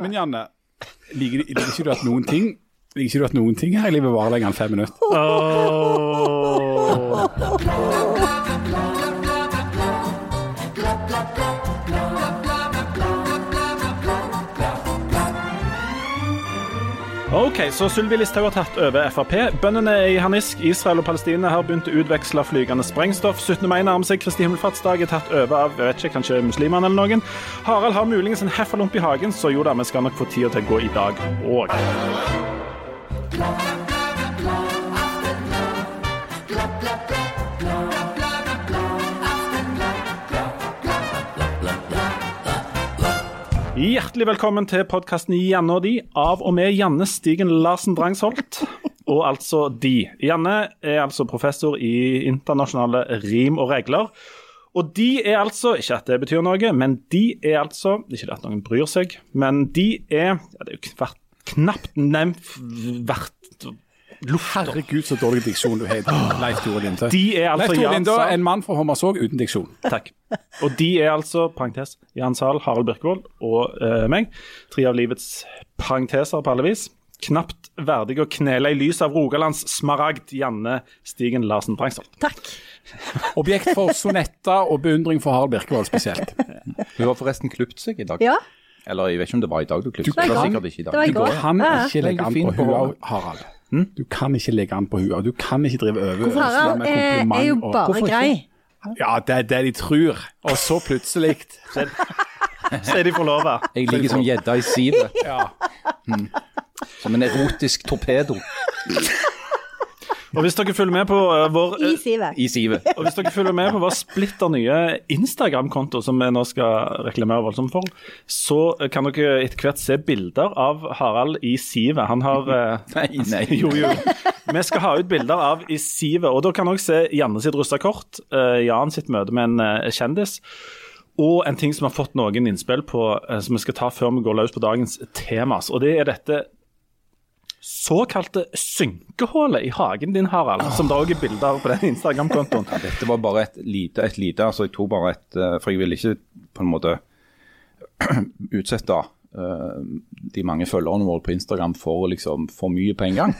Men Janne, liker, liker ikke du at noen ting Liker ikke du at noen ting her i livet varer lenger enn fem minutter? Åh. Ok, så Sylvi Listhaug har tatt over Frp. Bøndene i harnisk. Israel og Palestina har begynt å utveksle flygende sprengstoff. 17. mai nærmer seg. Kristi himmelfartsdag er tatt over av jeg vet ikke, kanskje muslimene eller noen. Harald har muligens en heffalump i hagen, så jo da, vi skal nok få tida til å gå i dag òg. Hjertelig velkommen til podkasten Janne og de, av og med Janne Stigen Larsen Drangsholt. Og altså de. Janne er altså professor i internasjonale rim og regler. Og de er altså, ikke at det betyr noe, men de er altså Ikke at noen bryr seg, men de er ja, Det er jo knapt nevnt hvert lufter. Herregud, så dårlig diksjon du har. Leif Tore Linde. De er altså Leif Tore Jan Linde, Sahl- en mann fra Hommersåk uten diksjon. Takk. Og de er altså, parentes, Jan Sahl, Harald Birkevold og eh, meg. Tre av livets parenteser på alle vis. Knapt verdig å knele i lys av Rogalands smaragd, Janne Stigen Larsen Prangsvold. Takk. Objekt for sonetter og beundring for Harald Birkevold spesielt. Hun har forresten klipt seg i dag. Ja, Eller jeg vet ikke om det var i dag du klippet Det var kan- sikkert ikke i det var i dag. Du kan ikke legge an på henne. Harald. Du kan ikke legge an på henne. Du kan ikke drive over Harald er, er jo bare grei. Ja, det er det de tror. Og så plutselig Så er de forlova. Jeg ligger som gjedda i sivet, ja. som en erotisk torpedo Og hvis dere følger med på uh, vår I sivet. i sivet. og hvis dere følger med på vår splitter nye Instagram-konto, som vi nå skal reklamere voldsomt for, så kan dere etter hvert se bilder av Harald i sivet. Han har uh, Nei, nei. Jo, jo. Vi skal ha ut bilder av i sivet, og da kan dere se Janne sitt rusta kort, uh, Jan sitt møte med en eh, kjendis. Og en ting som har fått noen innspill på, eh, som vi skal ta før vi går løs på dagens temas. Og det er dette såkalte synkehullet i hagen din, Harald. Som det òg er bilder av på den Instagram-kontoen. Dette var bare et lite, et lite altså jeg tok bare et eh, For jeg ville ikke på en måte utsette uh, de mange følgerne våre på Instagram for liksom for mye på en gang.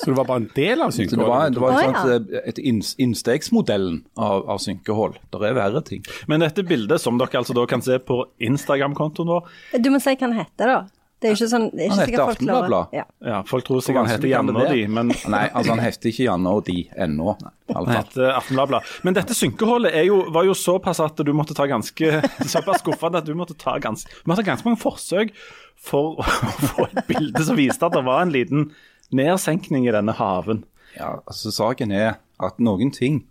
Så det var bare en del av Så det var, det var Å, et, ja. sånt, eh, innstegsmodellen av, av synkehull. Det er verre ting. Men dette bildet, som dere altså da kan se på Instagram-kontoen vår Du må si hva den heter, da. Det er ikke sånn det er ikke sikkert folk klarer-. Ja. Ja, Folk tror sikkert han heter Janne det og de, men Nei, altså han heter ikke Janne og de ennå. Han heter Aftenbladet. Men dette synkehullet er jo, var jo såpass at du måtte ta ganske såpass skuffende at du måtte ta ganske, du måtte ta ganske mange forsøk for å få et bilde som viste at det var en liten nedsenkning i denne haven. Ja, altså Saken er at noen ting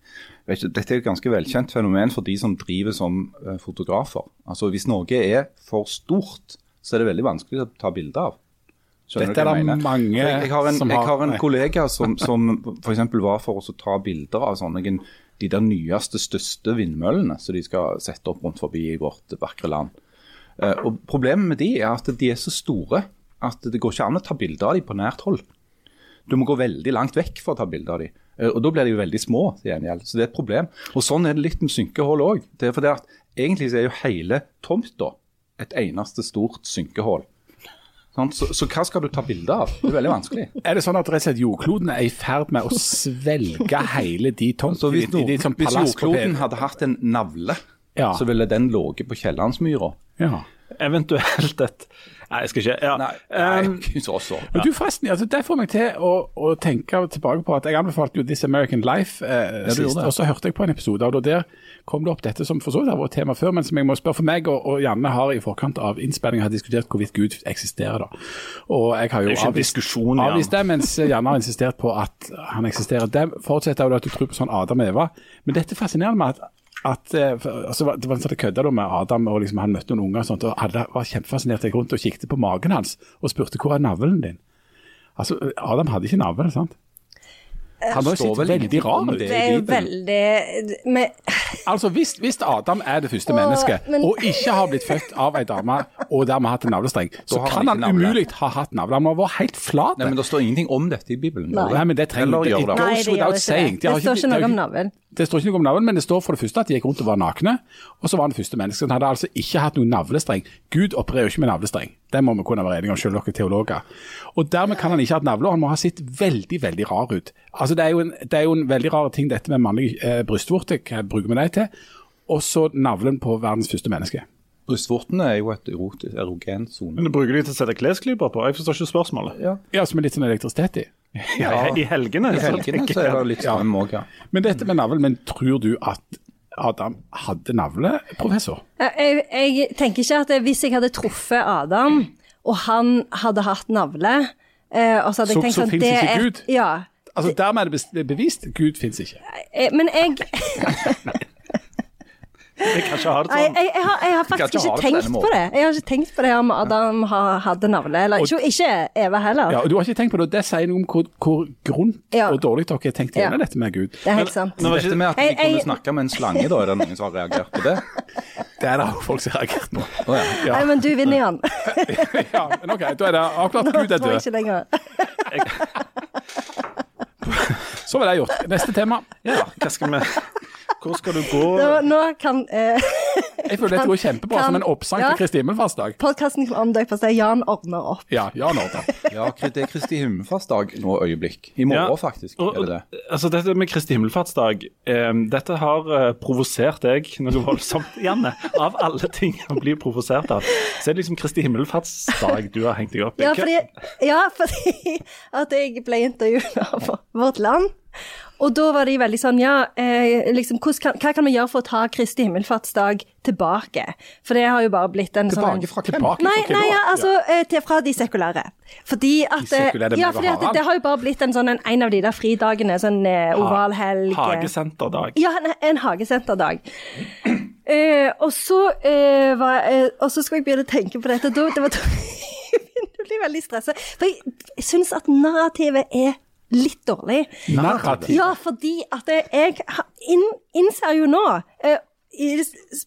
vet ikke, Dette er et ganske velkjent fenomen for de som driver som eh, fotografer. Altså Hvis noe er for stort, så er det veldig vanskelig å ta bilde av. Skjønner Dette er det mener? mange jeg, jeg har en, som jeg har- har en kollega som, som f.eks. var for oss å ta bilder av sånne, de der nyeste, største vindmøllene som de skal sette opp rundt forbi i vårt vakre land. Eh, og Problemet med de er at de er så store at det går ikke an å ta bilder av de på nært hold. Du må gå veldig langt vekk for å ta bilde av dem. Eh, Og da blir de jo veldig små til gjengjeld. Så det er et problem. Og sånn er det litt med synkehull òg. Egentlig er jo hele tomta et eneste stort synkehull. Så, så hva skal du ta bilde av? Det er veldig vanskelig. Er det sånn at rett og slett jordkloden er i ferd med å svelge hele de tomtene? hvis, de nord, sånn hvis jordkloden hadde hatt en navle, Ja. så ville den ligget på Kiellandsmyra. ja. Eventuelt et Nei, jeg skal ikke ja. Nei, nei Um, også så så. Men du forresten, altså, Det får meg til å, å tenke tilbake på at jeg anbefalte jo This American Life eh, sist, og så hørte jeg på en episode av det, og der kom det opp dette som for så vidt har vært tema før, men som jeg må spørre for meg, og, og Janne har i forkant av innspillinga har diskutert hvorvidt Gud eksisterer. da. Og jeg har jo jo avvist, avvist det, mens Janne har insistert på at han eksisterer. Det forutsetter jo at du tror på sånn Adam og Eva, men dette fascinerer meg at at, eh, altså, Det var en sånn kødda da med Adam, og liksom, han møtte noen unger og sånt, og alle var kjempefascinert. Rundt og kikket på magen hans og spurte hvor er navlen din. Altså, Adam hadde ikke navle, sant? Han har jo står sett veldig rar ut. det. Det er jo veldig men, Altså, hvis, hvis Adam er det første mennesket, men- og ikke har blitt født av ei dame og dermed hatt en navlestreng, så han kan han umulig ha hatt navle. Han må ha vært helt flat. Nei, men Det står ingenting om dette i Bibelen. Nei. Nei, men det trenger Eller det, det. Nei, det gjør without ikke det. Det står ikke- ikke noe om navlen. Det står ikke noe om navlen, men det står for det første at de gikk rundt og var nakne. Og så var han det første mennesket. Han hadde altså ikke hatt noen navlestreng. Gud opererer jo ikke med navlestreng. Det må vi kunne være enige om, selv dere teologer. Og dermed kan han ikke ha hatt navle, og han må ha sett veldig, veldig rar ut. Altså Det er jo en, det er jo en veldig rar ting dette med mannlig eh, brystvorte. Hva bruker vi det til? Og så navlen på verdens første menneske. Brystvortene er jo et erotisk, erogen sone. Men du bruker de til å sette klesklyper på? Jeg forstår ikke spørsmålet. Ja. Ja, som er litt sånn elektrisitet i. Ja, I helgene? I helgene så er det litt strøm òg, ja. Men dette med navlen, men tror du at Adam hadde navle, professor? Jeg, jeg, tenker ikke at hvis jeg hadde truffet Adam, og han hadde hatt navle eh, og så hadde jeg tenkt så sånn, finnes det ikke er- Gud? Ja. Altså Dermed er det bevist Gud fins ikke. Eh, Men jeg, Jeg jeg, sånn. jeg, jeg, har, jeg har faktisk ikke ha ikke tenkt på det. Jeg har ikke tenkt på det om Adam har, hadde navle. Eller ikke, ikke Eva heller. Ja, og Du har ikke tenkt på det, og det sier noe om hvor, hvor grunt Ja. og dårlig dere har tenkt Ja. gjennom dette med Gud. Det er helt sant. Nå var ikke- Dette med at vi kunne snakke med en slange, da, er det noen som har reagert på det? Det er det folk som har reagert på. Oh, ja. Ja. Nei, men du vinner, igjen. ja, men ok, Da er det avklart Gud er Tror jeg ikke lenger. Så var det gjort. Neste tema. Ja, hva skal vi Hvor skal du gå? Da, nå kan eh, Jeg føler dette går kjempebra Kan- som en oppsang Ja. til Kristi himmelfartsdag. podkasten omdøpt seg Jan ordner opp. Ja, Jan ordner. ja, det er Kristi himmelfartsdag nå øyeblikk. I morgen, Ja. faktisk. Og, er det det. altså Dette med Kristi himmelfartsdag, eh, dette har eh, provosert deg noe voldsomt, Janne. Av alle ting å bli provosert av, så er det liksom Kristi himmelfartsdag du har hengt deg opp i. Ja, fordi, ja, fordi at jeg ble intervjuet av Vårt Land. Og da var de veldig sånn Ja, eh, liksom, kan, hva kan vi gjøre for å ta Kristi himmelfartsdag tilbake? For det har jo bare blitt en sånn Tilbake fra hvem? Tilbake Nei, fra nei ja, altså ja. til, fra de sekulære. Fordi at, De sekulære ja, med fordi at det, det har jo bare blitt en sånn en, en av de der fridagene, sånn eh, oval helg. eh. Hagesenterdag. Ja, en, en hagesenterdag. Eh, og så eh, var, eh, Og så skal jeg begynne å tenke på dette. Da, det var Jeg begynte veldig stressa. For jeg, jeg syns at narrativet er litt dårlig. Narrativ. Ja, fordi at jeg, jeg inn, innser jo nå eh, i,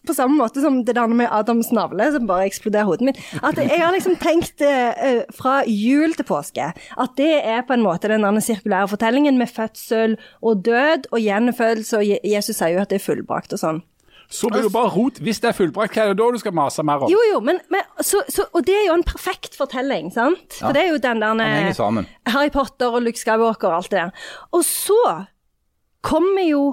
på samme måte som det der med Adams navle, som bare eksploderer hodet mitt. At jeg har liksom tenkt uh, fra jul til påske at det er på en måte den sirkulære fortellingen med fødsel og død og gjenfødelse, og Jesus sier jo at det er fullbrakt og sånn. Så blir det jo bare rot. Hvis det er fullbrakt, hva er det da du skal mase mer om? Jo, jo, men, men så, så, Og det er jo en perfekt fortelling, sant? For det er jo den der. Harry Potter og Luke Skywalker og alt det der. Og så kommer jo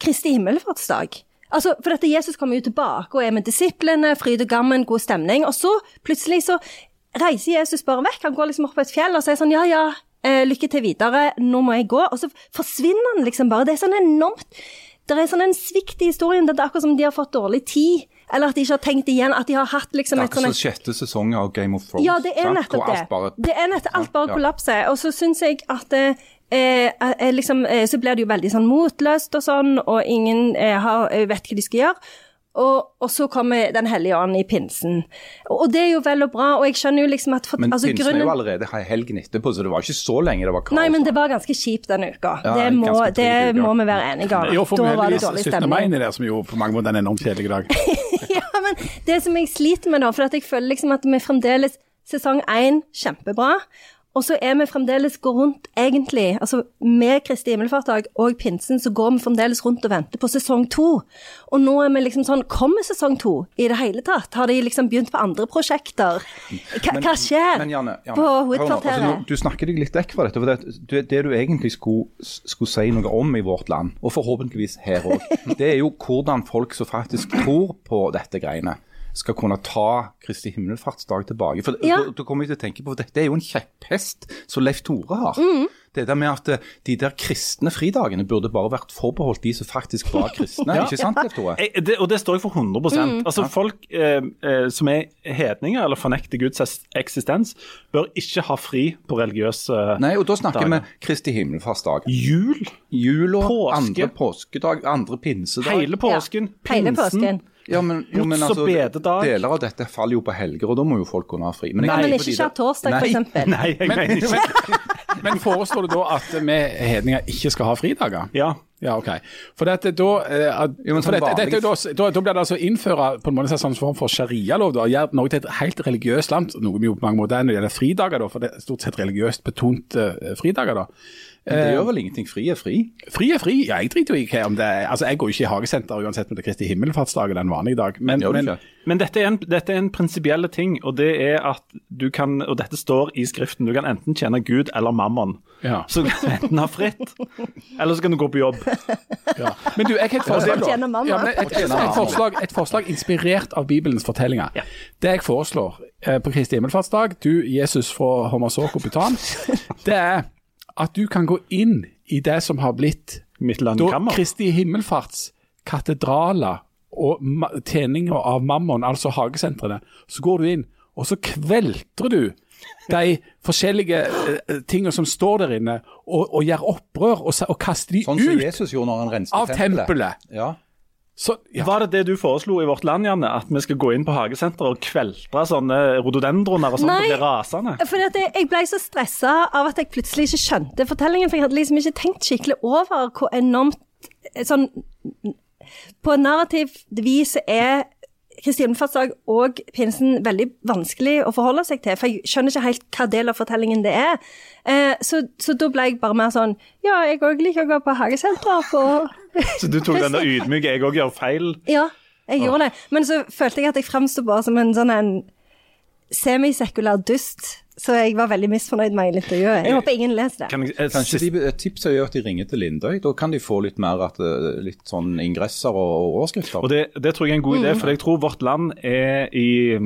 Kristi himmelfartsdag. Altså, for dette Jesus kommer jo tilbake og er med disiplene, fryd og gammen, god stemning. Og så plutselig så reiser Jesus bare vekk. Han går liksom opp på et fjell og sier sånn ja, ja, eh, lykke til videre, nå må jeg gå. Og så forsvinner han liksom bare. Det er sånn enormt Det er sånn en svikt i historien. Det er akkurat som de har fått dårlig tid. Eller at de ikke har tenkt igjen. At de har hatt Det liksom er et sånn akkurat som sjette sesong av Game of Thrones. ja, det er nettopp det. bare- Det er nettopp alt bare Ja. kollapser. Og så syns jeg at eh, eh, liksom, eh, så blir det jo veldig sånn motløst og sånn, og ingen eh, har, eh, vet hva de skal gjøre. Og, og så kommer Den hellige ånd i pinsen. Og, og det er jo vel og bra, og jeg skjønner jo liksom at for, Men altså, pinsen er jo allerede helgen etterpå, så det var ikke så lenge det var kaos. Nei, men det var ganske kjipt denne uka. Ja, det må, det må vi være enige om. Jo, for da var det heldigvis dårlig 17. mai stemning. i det, som jo på mange måter er en enormt kjedelig dag. ja, men det som jeg sliter med da, for at jeg føler liksom at vi fremdeles Sesong én, kjempebra. Og så er vi fremdeles går rundt, egentlig, altså med Kristi himmelfartsdag og pinsen, så går vi fremdeles rundt og venter på sesong to. Og nå er vi liksom sånn Kommer sesong to i det hele tatt? Har de liksom begynt på andre prosjekter? Hva, Men- hør skjer men Janne, Janne, på hovedkvarteret? altså, du snakker deg litt vekk fra dette. for det, det, det du egentlig skulle, skulle si noe om i vårt land, og forhåpentligvis her òg, det er jo hvordan folk som faktisk tror på dette greiene, skal kunne ta Kristi himmelfartsdag tilbake. For Ja. da, da kommer jeg til å tenke på for Dette er jo en kjepphest som Leif Tore har. Mm. Det der med at eh, de der kristne fridagene burde bare vært forbeholdt de som faktisk var kristne. Ikke sant, Leif Tore? Jeg, det, og det står jeg for 100 Altså Folk eh, eh, som er hedninger eller fornekter Guds eksistens, bør ikke ha fri på religiøse Nei, og da snakker dager. vi Kristi himmelfartsdag. Jul, Jul og Påske. andre påskedag, andre pinsedag. hele påsken, Ja, hele pinsen. påsken. Ja, men, jo, men altså. Deler av dette faller jo på helger, og da må jo folk kunne ha fri. Men, nei, men ikke skjær torsdag, f.eks. Nei. Jeg Men, mener ikke men, men foreslår du da at vi hedninger ikke skal ha fridager? Ja. Ja, ok. For dette, da, eh, Jo, men for sånn dette, dette, da, da, da blir det altså innføre på en måte en sånn form for sharialov. da, Gjør Norge til et helt religiøst land, noe vi jo på mange måter er når det gjelder fridager, da, for det er stort sett religiøst betont eh, fridager. da. Men det gjør vel ingenting. Fri er fri. Fri er fri. Ja, jeg driter jo i hva om det er Altså, jeg går jo ikke i hagesenter uansett om det er Kristi himmelfartsdag eller en vanlig dag. Men, men? Men dette er en, dette er en prinsipielle ting, og det er at du kan, og dette står i skriften, du kan enten tjene Gud eller mammon. Ja. Så du kan enten ha fritt, eller så kan du gå på jobb. Ja. Men du, jeg har et forslag. Ja, et, et, et, forslag, et forslag inspirert av Bibelens fortellinger. Ja. Det jeg foreslår eh, på Kristi himmelfartsdag, du Jesus fra Homasoko Butan, det er at du kan gå inn i det som har blitt Mitt da. Kristi himmelfarts katedraler og tjeninga av Mammon, altså hagesentrene, så går du inn, og så kveltrer du de forskjellige uh, tingene som står der inne, og, og gjør opprør, og, og kaster de Sånn ut Jesus gjorde når han renset av tempelet. Ja. Så, ja. Var det det du foreslo i Vårt Land, Janne? At vi skal gå inn på hagesenteret og kveltre sånne rododendroner og sånt det og bli rasende? For at jeg, jeg ble så stressa av at jeg plutselig ikke skjønte fortellingen. For jeg hadde liksom ikke tenkt skikkelig over hvor enormt sånn På narrativt vis er Kristi himmelfartsdag og pinsen veldig vanskelig å forholde seg til. For jeg skjønner ikke helt hva del av fortellingen det er. Eh, så, så da ble jeg bare mer sånn Ja, jeg òg liker å gå på hagesenter. På Så du tok den der ydmyke 'jeg òg gjør feil'? Ja, jeg gjorde det. Men så følte jeg at jeg framsto bare som en sånn en semisekulær dust. Så jeg var veldig misfornøyd med hele intervjuet. Jeg håper ingen leser det. Kan jeg, eh, Kanskje de, et tips er jo at de ringer til Lindøy. Da kan de få litt mer at, eh, litt sånn ingresser og, og overskrifter. Og det, det tror jeg er en god Mm. idé, for jeg tror Vårt Land er i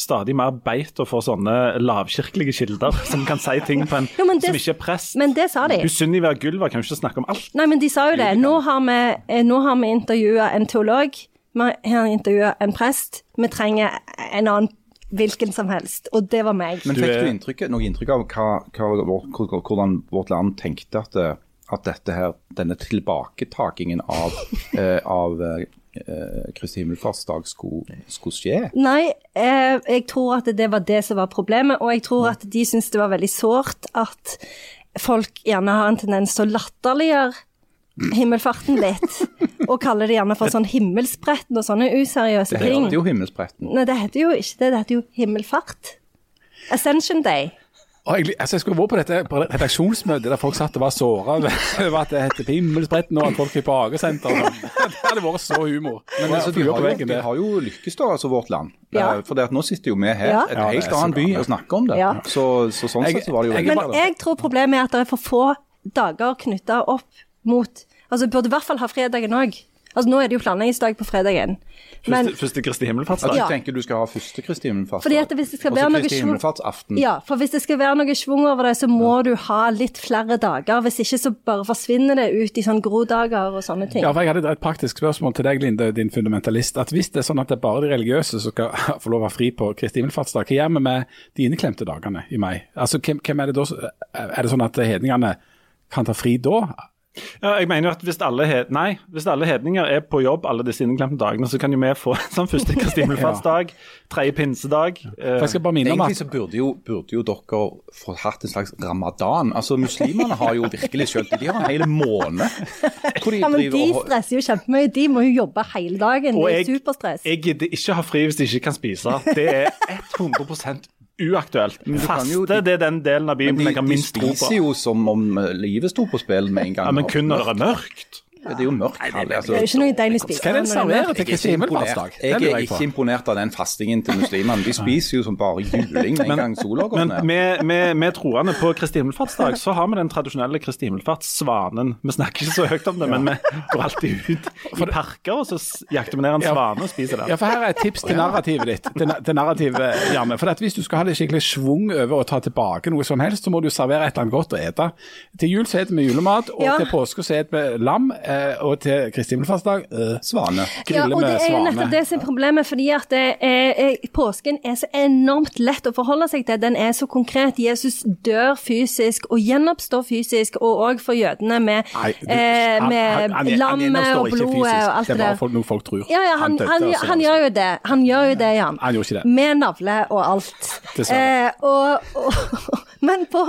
stadig mer beito for sånne lavkirkelige kilder som kan si ting på en Jo, men det- som ikke er prest. Men det sa de. Hun Sunniva Gulva kan jo ikke snakke om alt. Nei, men de sa jo det. Nå har vi, eh, nå har vi intervjua en teolog, vi har intervjua en prest. Vi trenger en annen hvilken som helst. Og det var meg. Men Du fikk du inntrykk, noe inntrykk av hva, hva, hvordan vårt land tenkte at, det, at dette her, denne tilbaketakingen av, eh, av eh, eh, Kristi himmelfartsdag skulle, skulle skje? Nei, eh, jeg tror at det var det som var problemet, og jeg tror at de syntes det var veldig sårt at folk gjerne har en tendens til å latterliggjøre himmelfarten litt, og kaller det gjerne for sånn himmelspretten og sånne useriøse ting. Det heter jo Himmelspretten. Nei, det heter jo ikke det, det heter jo himmelfart. Ascension Day. Og jeg, altså jeg skulle vært på dette på redaksjonsmøtet der folk satt og var såra over at det heter Pimmelspretten og at folk er på hagesenter. Det hadde vært så humor. Men altså, de, har jo, de har jo lykkes da, altså vårt land. Ja. Eh, For det at nå sitter jo vi her, Ja. et helt så annen by, og snakker om det. Ja. Så, så sånn sett så var det jo jeg- Men jeg tror problemet er at det er for få dager knytta opp mot Altså burde i hvert fall ha fredagen òg. Altså nå er det jo planleggingsdag på fredagen. Men Første, første Kristi himmelfartsdag? Ja. du tenker du skal ha første Kristi himmelfartsdag. Og Kristi himmelfartsaften. Ja, for hvis det skal være noe schwung over det, så må du ha litt flere dager. Hvis ikke så bare forsvinner det ut i sånn grodager og sånne ting. Ja, for Jeg hadde et praktisk spørsmål til deg, Linde, din fundamentalist. at Hvis det er sånn at det er bare de religiøse som skal få lov å ha fri på Kristi himmelfartsdag, hva gjør vi med de inneklemte dagene i mai? Altså, hvem, hvem Er det da? Er det sånn at hedningene kan ta fri da? Ja, jeg mener jo at hvis alle, he nei, hvis alle hedninger er på jobb alle disse inneklemte dagene, så kan jo vi få sånn første Kristi himmelfartsdag, tredje pinsedag eh, jeg skal bare minne om Egentlig så burde jo, burde jo dere få hatt en slags ramadan. Altså Muslimene har jo virkelig skjønt det. De har en hel måned hvor de Ja, men de stresser jo kjempemye. De må jo jobbe hele dagen. Og Det er jeg, superstress. jeg gidder ikke ha fri hvis de ikke kan spise. Det er 100 uaktuelt. Faste, jo- det er den delen av Bibelen de, jeg har minst tro spiser jo som om livet sto på spill med en gang. Ja, Men kun når det er mørkt. Det er jo mørkt. Kalle, altså. Det er jo ikke noe deilig å spise. Hva er det en det er serverer til Kristi himmelfartsdag? Jeg er ikke imponert av den fastingen til muslimene. De spiser jo som bare juling en gang sola går ned. Men med, med troende på Kristi himmelfartsdag, så har vi den tradisjonelle Kristi himmelfartssvanen. Vi snakker ikke så høyt om det, men vi går alltid ut i parker og så jakter vi ned en svane og spiser den. Ja, for her er et tips til narrativet ditt. Til, til narrativet, Janne. For at Hvis du skal ha det skikkelig schwung over å ta tilbake noe som helst, så må du servere et eller annet godt å ete. Til jul så spiser vi julemat, og Ja. til påske så spiser vi lam. Eh, Og til Kristi himmelfartsdag eh, Svane. Ja, grille og det er jo nettopp det som er problemet, fordi at er, er, påsken er så enormt lett å forholde seg til. Den er så konkret. Jesus dør fysisk og gjenoppstår fysisk, og òg for jødene med, Nei, du- eh, han- med han- lammet og blodet og alt Det det er bare noe folk tror. Ja, ja, han, han, han gjør jo det. Han gjør jo det, Jan. Han gjorde ikke det. Med navle og alt. Dessverre. Eh, og, og, Men, på,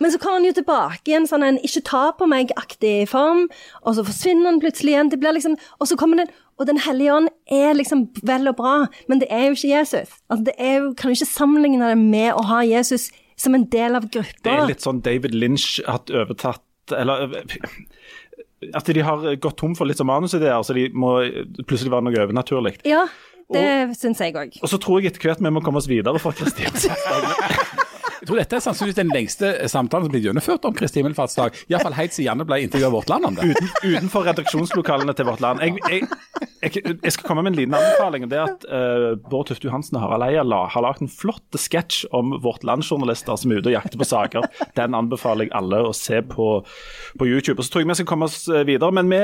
men så kommer han jo tilbake i en sånn en ikke ta på meg-aktig form, og så forsvinner han plutselig igjen. Det blir liksom, og så kommer den, og Den hellige ånd er liksom vel og bra, men det er jo ikke Jesus. Altså, det er jo, kan jo ikke sammenligne det med å ha Jesus som en del av gruppa. Det er litt sånn David Lynch hatt overtatt Eller at de har gått tom for litt sånn manusideer, så de må plutselig være noe overnaturlig. Ja, det syns jeg òg. Og så tror jeg etter hvert vi må komme oss videre fra Kristin. Jeg tror dette er sannsynligvis den lengste samtalen som blir gjennomført om Kristi himmelfartsdag. Iallfall helt siden Janne ble intervjua Vårt Land om det. Uten, utenfor redaksjonslokalene til Vårt Land. Jeg, jeg, jeg, jeg, skal komme med en liten anbefaling. og det er at uh, Bård Tufte Johansen og Harald Eia har lagd en flott sketsj om Vårt Land-journalister som er ute og jakter på saker. Den anbefaler jeg alle å se på, på YouTube. Og Så tror jeg vi skal komme oss eh, videre. men vi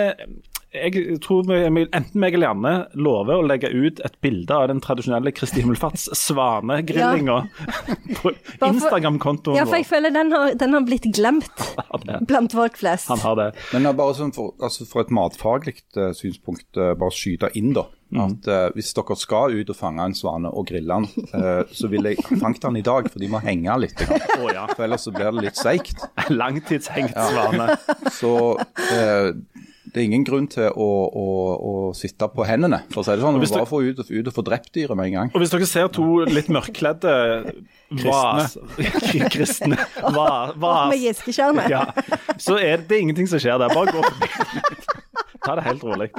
jeg tror vi, enten meg eller Janne lover å legge ut et bilde av den tradisjonelle Kristi himmelfarts svanegrillinga ja. på Instagram-kontoen vår. Ja, for jeg føler den har, den har blitt glemt blant folk flest. Han har det. Men bare sånn for, altså for et matfaglig uh, synspunkt, uh, bare skyte inn da. Mm. At uh, Hvis dere skal ut og fange en svane og grille den, så vil jeg fange den i dag, for de må henge litt. Oh, ja. For ellers så blir det litt seigt. Langtidshengt svane. Så det er ingen grunn til å, å, å, sitte på hendene, for å si det sånn. Bare få ut, ut, og få drept dyret med en gang. Og Hvis dere ser to litt mørkkledde kristne, kristne va, va, Med gjeskeskjermet. Ja, så er det, det er ingenting som skjer der. Bare gå forbi. Ta det helt rolig.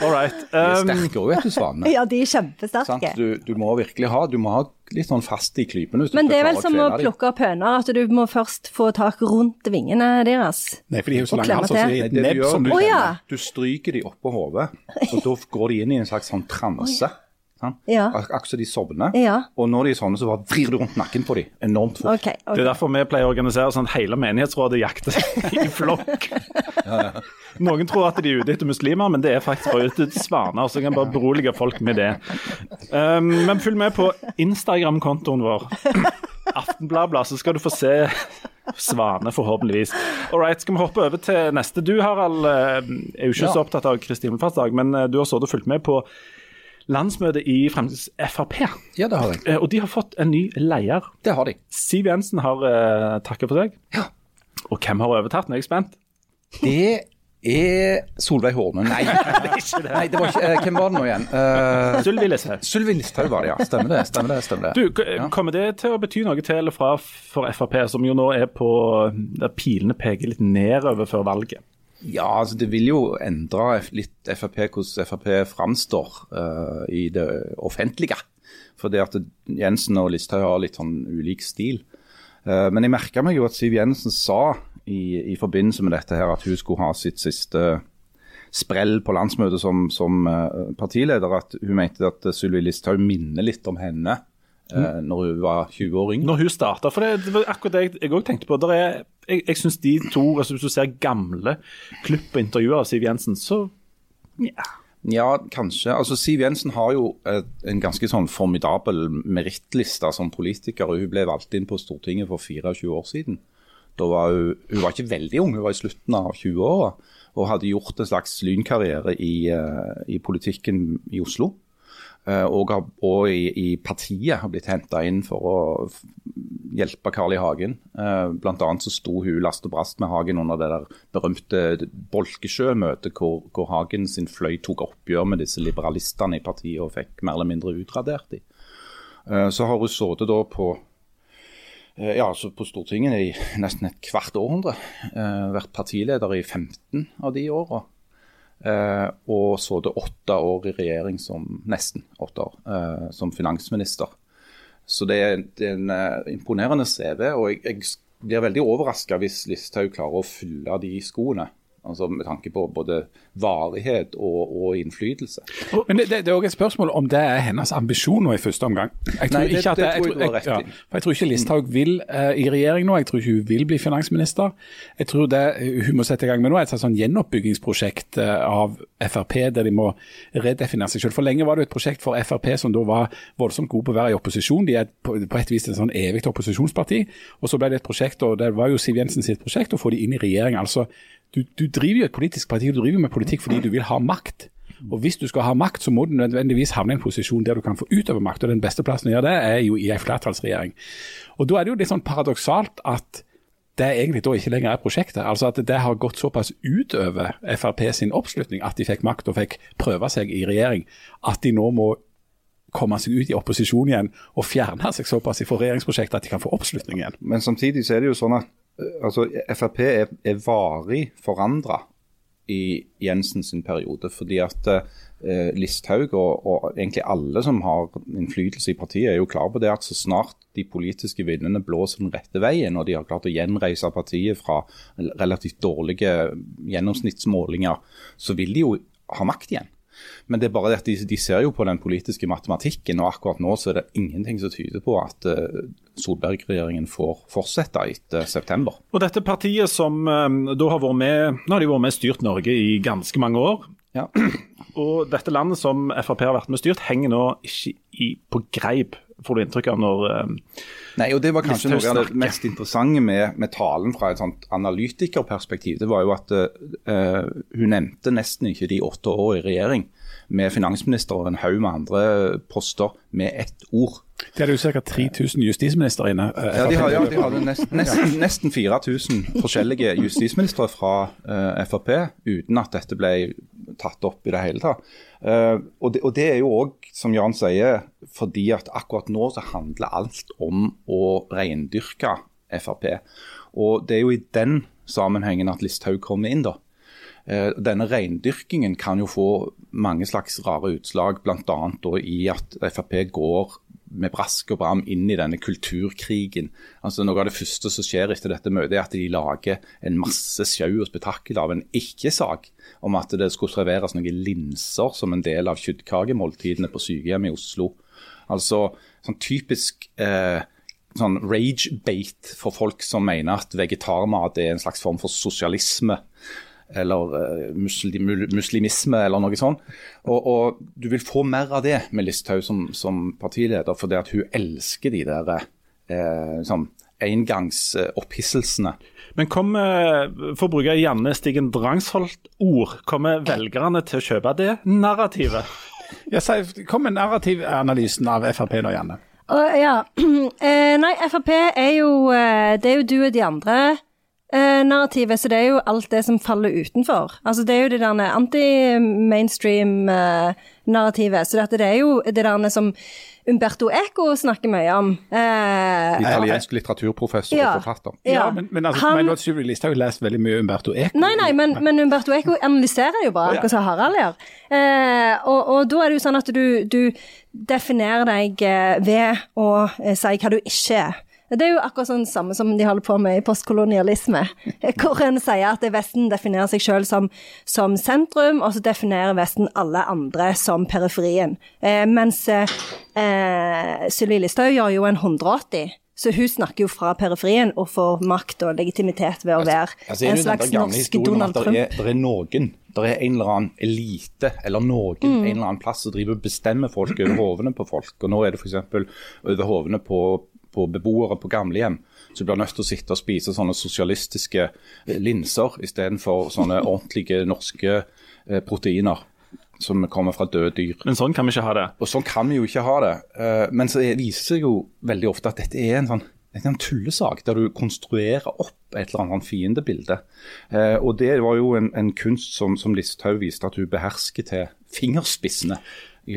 All right. Um, de er um, sterke òg, vet du, svanene. Ja, de er kjempesterke. Du, du, må virkelig ha du må ha litt sånn fast i klypene. Men det er vel som å plukke opp høner, at du må først få tak rundt vingene deres. Nei, for de har jo så lang hals, så de nebb som du, oh, ja. du stryker de oppå hodet, og da går de inn i en slags sånn transe. Ja. Akkurat så de sovner. Ja. Og når de er sånne, så bare vrir du rundt nakken på dem enormt fort. Okay, okay. Det er derfor vi pleier å organisere sånn at hele menighetsrådet jakter i flokk. ja, ja. Noen tror at de er ute etter muslimer, men det er faktisk bare ute etter svaner. Så jeg kan bare berolige folk med det. Um, men følg med på Instagram-kontoen vår. Aftenbladblad, så skal du få se svane, forhåpentligvis. All right, skal vi hoppe over til neste. Du Harald, eh, er jo ikke ja. så opptatt av Kristi himmelfartsdag, men eh, du har sittet og fulgt med på landsmøtet i Frp. Ja, det har jeg. Eh, og de har fått en ny leder. Det har de. Siv Jensen har uh, takket for seg. Ja. Og hvem har overtatt? Nå er jeg spent. Det er Solveig Horne. Nei, det, Nei, det var ikke, uh, hvem var det nå igjen? Uh, Sylvi Listhaug. Sylvi Listhaug var det, ja. Stemmer det. stemmer det, stemmer det. Du, ja. Kommer det til å bety noe til eller fra for Frp, som jo nå er på der pilene peker litt nedover før valget? Ja, altså det vil jo endre litt Frp, hvordan Frp framstår uh, i det offentlige. Fordi at Jensen og Listhaug har litt sånn ulik stil. Uh, men jeg merka meg jo at Siv Jensen sa i, i, forbindelse med dette her at hun skulle ha sitt siste sprell på landsmøtet som, som uh, partileder. At hun mente at Sylvi Listhaug minner litt om henne mm. når hun var 20 år yngre. Når hun starta. For det, det var akkurat det jeg òg tenkte på. Er, jeg jeg syns de to altså Hvis du ser gamle klipp og intervjuer av Siv Jensen, så ja. Ja, kanskje. Altså, Siv Jensen har jo en ganske sånn formidabel merittliste som politiker. og Hun ble valgt inn på Stortinget for 24 år siden. Da var hun, hun var ikke veldig ung, hun var i slutten av 20-åra. Og hadde gjort en slags lynkarriere i, uh, i politikken i Oslo. Uh, og, og i, i, partiet har blitt henta inn for å hjelpe Carl I. Hagen. Uh, blant annet så sto hun last og brast med Hagen under det der berømte Bolkesjø-møtet, hvor, hvor, Hagen sin fløy tok oppgjør med disse liberalistene i partiet og fikk mer eller mindre utradert dem. Uh, så har hun sittet da på ja, altså på Stortinget i nesten et kvart århundre. vært partileder i 15 av de åra. Uh, og det åtte år i regjering som nesten åtte år, uh, som finansminister. Så det er, en uh, imponerende CV. og jeg, jeg blir veldig overraska hvis Listhaug klarer å fylle de skoene. Altså Med tanke på både varighet og, og innflytelse. Men det, det, det, er også et spørsmål om det er hennes ambisjon nå i første omgang. Jeg tror Nei, det, ikke at det, jeg, tror, jeg, ja, jeg tror ikke Listhaug vil uh, i regjering nå. Jeg tror ikke hun vil bli finansminister. Jeg tror det hun må sette i gang med nå er et sånn gjenoppbyggingsprosjekt uh, av Frp, der de må redefinere seg selv. For lenge var det et prosjekt for Frp som da var voldsomt gode på å være i opposisjon. De er på, på et vis en sånn evig opposisjonsparti. Og så ble det et prosjekt, og det var jo Siv Jensen sitt prosjekt, å få de inn i regjering. altså du, du, driver jo et politisk parti, du driver med politikk fordi du vil ha makt. Og Hvis du skal ha makt, så må du nødvendigvis havne i en posisjon der du kan få utøve makt. og Den beste plassen å gjøre det er jo i en flertallsregjering. Og Da er det jo litt sånn paradoksalt at det egentlig da ikke lenger er prosjektet. Altså at Det har gått såpass utover Frp sin oppslutning at de fikk makt og fikk prøve seg i regjering, at de nå må komme seg ut i opposisjon igjen og fjerne seg såpass fra regjeringsprosjektet at de kan få oppslutning igjen. Men samtidig så er det jo sånn at altså, Frp er, er varig forandra i Jensen sin periode. fordi at eh, Listhaug og, og, egentlig alle som har innflytelse i partiet, er jo klar på det at så snart de politiske vindene blåser den rette veien, og de har klart å gjenreise partiet fra relativt dårlige gjennomsnittsmålinger, så vil de jo ha makt igjen. Men det er bare det at de, de, ser jo på den politiske matematikken, og akkurat nå så er det ingenting som tyder på at uh, Solberg-regjeringen får fortsette etter september. Og dette partiet som um, da har vært med, nå har de vært med styrt Norge i ganske mange år. Ja. Og dette landet som Frp har vært med styrt, henger nå ikke i, på greip, får du inntrykk av når um, Nei, og Det var kanskje noe av det mest interessante med, med talen fra et sånt analytikerperspektiv. Det var jo at uh, hun nevnte nesten ikke de åtte årene i regjering med finansminister og en haug med andre poster med ett ord. Det hadde jo ca. 3000 justisministre inne. Uh, ja, de, har, ja, de hadde nest, nesten, nesten 4000 forskjellige justisministre fra uh, Frp, uten at dette ble tatt opp i det hele tatt. Uh, og, det, og, det, er jo òg, som Jan sier, fordi at akkurat nå så handler alt om å reindyrke Frp. Og det er jo i den sammenhengen at Listhaug kommer inn, da. Uh, denne reindyrkingen kan jo få mange slags rare utslag, bl.a. i at Frp går med brask og bram inn i denne kulturkrigen. Altså Noe av det første som skjer etter dette møtet, er at de lager en masse sjau og spetakkel av en ikke-sak om at det skulle serveres noen linser som en del av kjøttkakemåltidene på sykehjem i Oslo. Altså sånn typisk eh, sånn rage-bate for folk som mener at vegetarmat er en slags form for sosialisme eller uh, muslim, muslimisme eller noe sånt. Og, og, Du vil få mer av det med Listhaug som, som partileder, fordi at hun elsker de der eh, sånn engangsopphisselsene. Men kommer, for å bruke Janne Stigen Drangsholt-ord, kommer velgerne til å kjøpe det narrativet? Ja, Kom med narrativanalysen av Frp nå, Janne. Uh, ja. Uh, nei, Frp er jo uh, Det er jo du og de andre eh, narrativet, så det er jo alt det som faller utenfor. Altså Det er jo det der anti-mainstream-narrativet. så det er jo det der som Umberto Eco snakker mye om. Eh, Italiensk litteraturprofessor ja, og forfatter. Ja, ja men, men altså, han, Sylvi Listhaug har lest veldig mye Umberto Eco. Nei, nei, men, men Umberto Eco analyserer jo bare, akkurat som Harald gjør. Eh, og, og, da er det jo sånn at du, du definerer deg eh, ved å eh, si hva du ikke er. Det er jo akkurat sånn samme som de holder på med i postkolonialisme, hvor en sier at Vesten definerer seg selv som, som, sentrum, og så definerer Vesten alle andre som periferien. Eh, mens eh, Sylvi Listhaug gjør jo en 180. Så hun snakker jo fra periferien og får makt og legitimitet ved å altså, være altså, en slags norsk Donald Trump. Det er, er noen, det er en eller annen elite eller noen mm. en eller annen plass som driver og bestemmer folk over hovene på folk. Og Nå er det f.eks. over hovene på på beboere på gamlehjem som blir nødt til å sitte og spise sånne sosialistiske eh, linser istedenfor sånne ordentlige norske eh, proteiner som kommer fra døde dyr. Men sånn kan vi ikke ha det. Og sånn kan vi jo ikke ha det. Eh, men så viser det seg jo veldig ofte at dette er en sånn en tullesak der du konstruerer opp et eller annet fiendebilde. og Det var jo en, en kunst som, som Listhaug viste at hun behersker til fingerspissene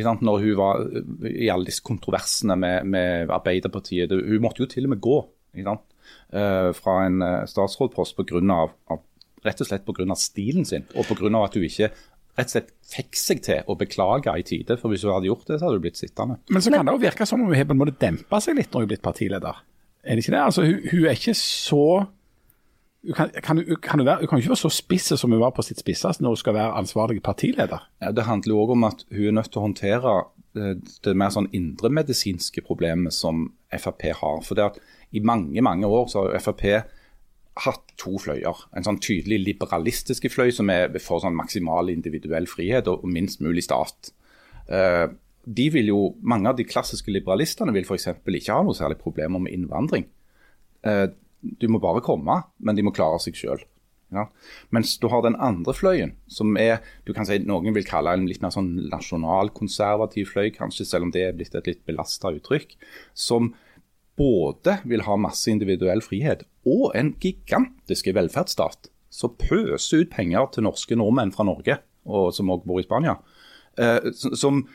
når hun var eh, i alle disse kontroversene med, med Arbeiderpartiet. Det, hun måtte jo til og med gå uh, fra en uh, statsrådpost på grunn av, av, rett og slett pga. stilen sin, og pga. at hun ikke rett og slett fikk seg til å beklage i tide. For hvis hun hadde gjort det, så hadde hun blitt sittende. Men så kan det jo virke som om hun har på en måte dempa seg litt når hun er blitt partileder. Er det ikke det? Altså, hun, hun er ikke så kan, kan, kan, du være, hun kan ikke være så spiss som hun var på sitt spisseste når hun skal være ansvarlig partileder. Ja, det handler òg om at hun er nødt til å håndtere det, eh, det mer sånn indremedisinske problemet som Frp har. For det at I mange mange år så har Frp hatt to fløyer. En sånn tydelig liberalistiske fløy som er for sånn maksimal individuell frihet og, minst mulig stat. Uh, de vil jo, Mange av de klassiske liberalistene vil f.eks. ikke ha noe særlig problemer med innvandring. Uh, du må bare komme, men de må klare seg sjøl. Ja. Mens du har den andre fløyen, som er du kan si noen vil kalle en litt mer sånn nasjonalkonservativ fløy, kanskje, selv om det er blitt et litt belasta uttrykk. Som både vil ha masse individuell frihet og en gigantisk velferdsstat. Som pøser ut penger til norske nordmenn fra Norge, og som også bor i Spania. Eh, som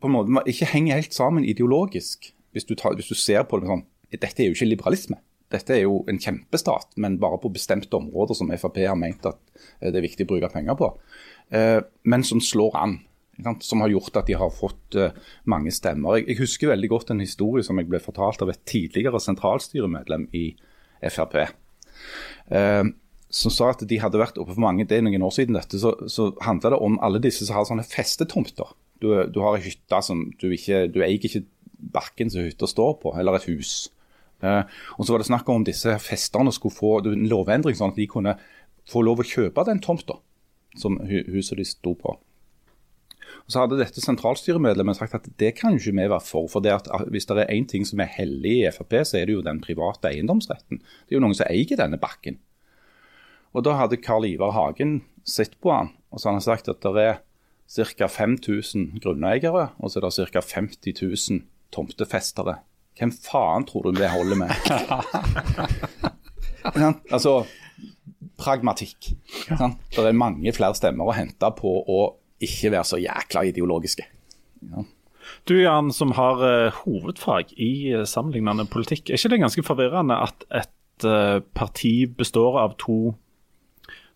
på en måte ikke henger helt sammen ideologisk, hvis du, tar, hvis du ser på det sånn Dette er jo ikke liberalisme. Dette er jo en kjempestat, men bare på bestemte områder som Frp har ment at eh, det er viktig å bruke penger på. Eh, men som slår an. Som har gjort at de har fått eh, mange stemmer. Jeg, husker veldig godt en historie som jeg ble fortalt av et tidligere sentralstyremedlem i Frp. Som sa at de hadde vært oppe for mange, det er noen år siden dette, så, så handla det om alle disse som har sånne festetomter. Du, du har ei hytte som du ikke Du eier ikke bakken som hytta står på, eller et hus. Eh, og så var det snakk om disse festerne skulle få en lovendring, sånn at de kunne få lov å kjøpe den tomta som huset de sto på. Og Så hadde dette sentralstyremedlemmet sagt at det kan jo ikke vi være for. for det at Hvis det er én ting som er hellig i Frp, så er det jo den private eiendomsretten. Det er jo noen som eier denne bakken. Og Da hadde Karl Ivar Hagen sett på han, og så hadde han sagt at det er ca. 5000 grunneiere, og så er det ca. 50 000 tomtefestere hvem faen tror du det holder med? altså, pragmatikk. Ja. Det er mange flere stemmer å hente på å ikke være så jækla ideologiske. Ja. Du Jan, som har uh, hovedfag i uh, sammenlignende politikk. Er ikke det ganske forvirrende at et uh, parti består av to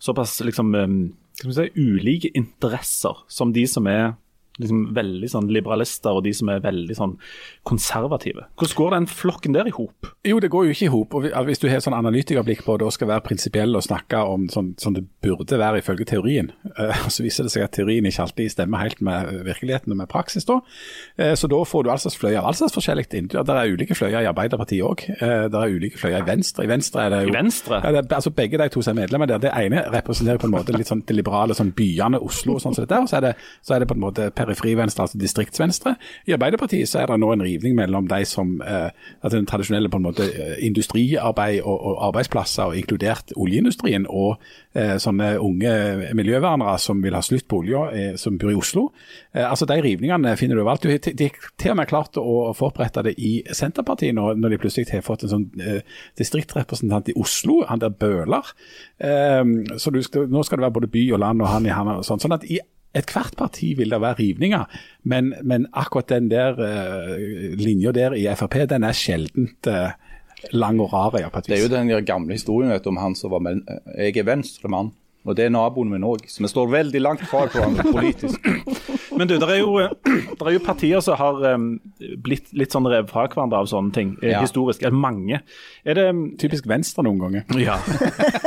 såpass liksom, um, si, ulike interesser som de som er liksom veldig sånn liberalister og de som er veldig sånn konservative. Hvordan går den flokken der i hop? Jo, det går jo ikke i hop. Hvis du har sånn analytikerblikk på det og skal være prinsipiell og snakke om sånn som det burde være ifølge teorien, uh, så viser det seg at teorien ikke alltid stemmer helt med virkeligheten og med praksis. da. Uh, så da får du altså fløyer av all slags forskjellig inn. Det er ulike fløyer i Arbeiderpartiet òg. Uh, det er ulike fløyer i Venstre. I Venstre er det jo I Venstre? Ja, er, altså Begge de to som er medlemmer der. Det ene representerer på en måte litt sånn det liberale sånn byene Oslo og sånn som dette, og så er, det, så er det på en måte periferi-venstre, altså distriktsvenstre. I Arbeiderpartiet så er det nå en rivning mellom de som eh, altså den tradisjonelle på en måte eh, industriarbeid og, og arbeidsplasser, og inkludert oljeindustrien, og eh, sånne unge miljøvernere som vil ha slutt på olja, eh, som bor i Oslo. Eh, altså De rivningene finner du overalt. De, har til og med klart å forberede det i Senterpartiet nå, når de plutselig har fått en sånn eh, distriktsrepresentant i Oslo, han der Bøhler. så skal, nå skal det være både by og land og han i han og sånn. sånn at i Ethvert parti vil det være rivninger, men, men akkurat den der uh, linja der i Frp, den er sjeldent uh, lang og rar. Ja, det er jo den gamle historien vet, om han som var med, Jeg er venstremann, og det er naboen min òg. Så vi står veldig langt fra hverandre politisk. Men du, det er, jo, er jo partier som har um, blitt litt sånn revet fra hverandre av sånne ting, eh, ja. historisk. Eller mange. Er det Typisk Venstre noen ganger. Ja.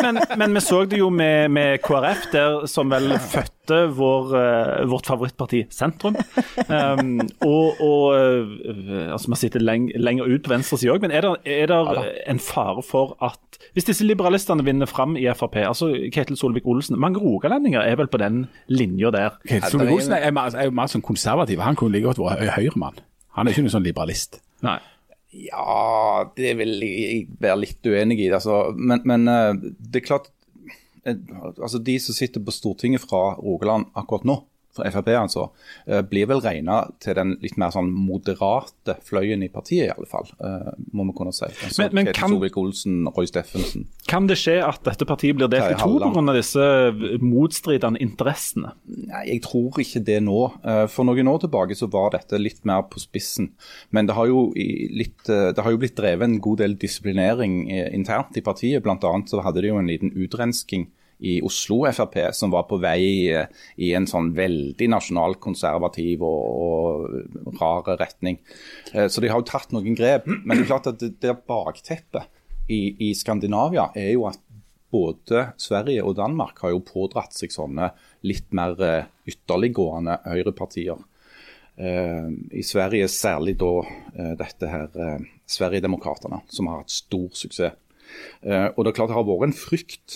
Men, men, vi så det jo med, med KrF, der som vel fødte vår, uh, vårt favorittparti Sentrum. Um, og, og uh, altså vi sitter leng, lenger ut på venstresida òg, men er det, er det ja, en fare for at hvis disse liberalistene vinner fram i Frp, altså Ketil Solvik-Olsen Mange rogalendinger er vel på den linja der? Okay, Solvik-Olsen er, er, jo mer sånn konservativ. Han kunne like godt vært høyremann. Han er ikke noen sånn liberalist. Nei. Ja, det vil jeg være litt uenig i. Altså, men, men, eh, det er klart eh, altså De som sitter på Stortinget fra Rogaland akkurat nå, for Frp altså, eh, blir vel regna til den litt mer sånn moderate fløyen i partiet, i alle fall. Eh, må vi kunne si. Altså, men, men kan, Solvik-Olsen, Roy Steffensen. Kan det skje at dette partiet blir delt i to pga. disse motstridende interessene? Nei, Jeg tror ikke det nå. Eh, for noen år tilbake så var dette litt mer på spissen. Men det har jo, litt, det har jo blitt drevet en god del disiplinering internt i partiet. Blant annet så hadde de jo en liten utrensking i Oslo Frp som var på vei eh, i en sånn veldig nasjonalkonservativ og, og rar retning. Eh, så de har jo tatt noen grep. Men det er klart at det, det bakteppet i, i Skandinavia er jo at både Sverige og Danmark har jo pådratt seg sånne litt mer eh, ytterliggående høyrepartier. I Sverige særlig da dette her Sverigedemokraterna, som har hatt stor suksess. Og det er klart det har vært en frykt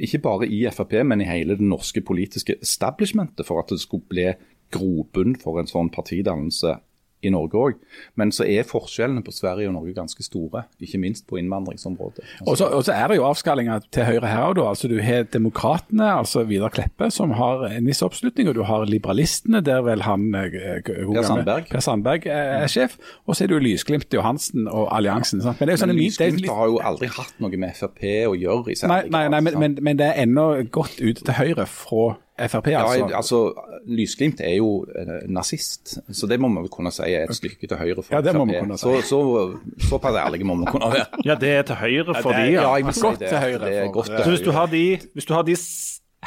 ikke bare i Frp, men i hele det norske politiske establishmentet for at det skulle bli grobunn for en sånn partidannelse i Norge òg. Men så er forskjellene på Sverige og Norge ganske store, ikke minst på innvandringsområdet. Og så, er det jo avskallinger til høyre her òg. Altså, du har Demokratene, altså Vidar Kleppe, som har en viss oppslutning. Og du har Liberalistene, der vel han eh, Per Sandberg. Per Sandberg er, sjef. Og så er det jo Lysglimt, Johansen og alliansen. Sant? Men det jo Men Lysglimt litt- har jo aldri hatt noe med Frp å gjøre. i særlig Nei, nei, nei men, men, men det er ennå godt ut til høyre fra Frp, Ja, altså. altså, Lysglimt er jo eh, nazist, så det må man vel kunne si er et stykke til høyre for Ja, det må man FrP. kunne si. Så, så, såpass ærlige må man kunne være. Ja, det er til høyre for er- de, ja. Ja, jeg vil Godt det. til høyre Det er godt Så hvis du har de, hvis du har de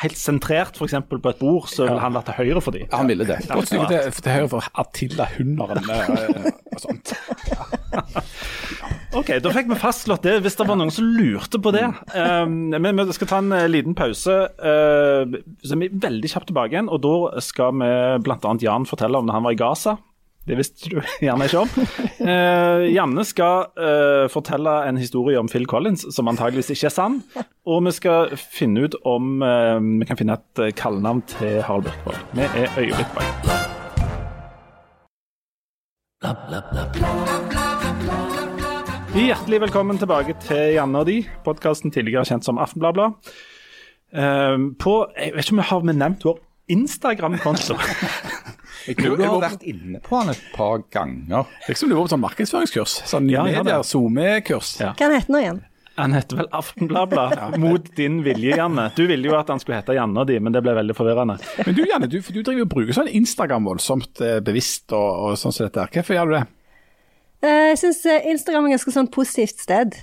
helt sentrert f.eks. på et bord, så vil han være til høyre for de. Ja, han ville det. Godt stykke til, til høyre for Attila Hunderen eh, og sånt. Ok, Da fikk vi fastslått det, hvis det var noen som lurte på det. Um, men vi skal ta en eh, liten pause, uh, så er veldig kjapt tilbake igjen. Og da skal vi bl.a. Jan fortelle om da han var i Gaza. Det visste du gjerne ikke om. Uh, Janne skal uh, fortelle en historie om Phil Collins som antageligvis ikke er sann. Og vi skal finne ut om uh, vi kan finne et kallenavn til Harald Birkvold. Vi er øyeblikk bak. Hjertelig velkommen tilbake til Janne og de, podkasten tidligere kjent som Aftenbladet. Eh, på, jeg vet ikke om vi har nevnt vår Instagram-konto. Jeg tror du har vært inne på han et par ganger. Liksom du var på sånn markedsføringskurs. Sånn Ja, ja, medier. SoMe-kurs. Ja. Hva heter den igjen? Han heter vel Aftenbladet, mot din vilje, Janne. Du ville jo at han skulle hete Janne og de, men det ble veldig forvirrende. Men du Janne, du, for du driver og bruker sånn Instagram voldsomt eh, bevisst og, og sånn som dette. her. Hvorfor gjør du det? Eh, Jeg syns Instagram er et ganske sånn positivt sted.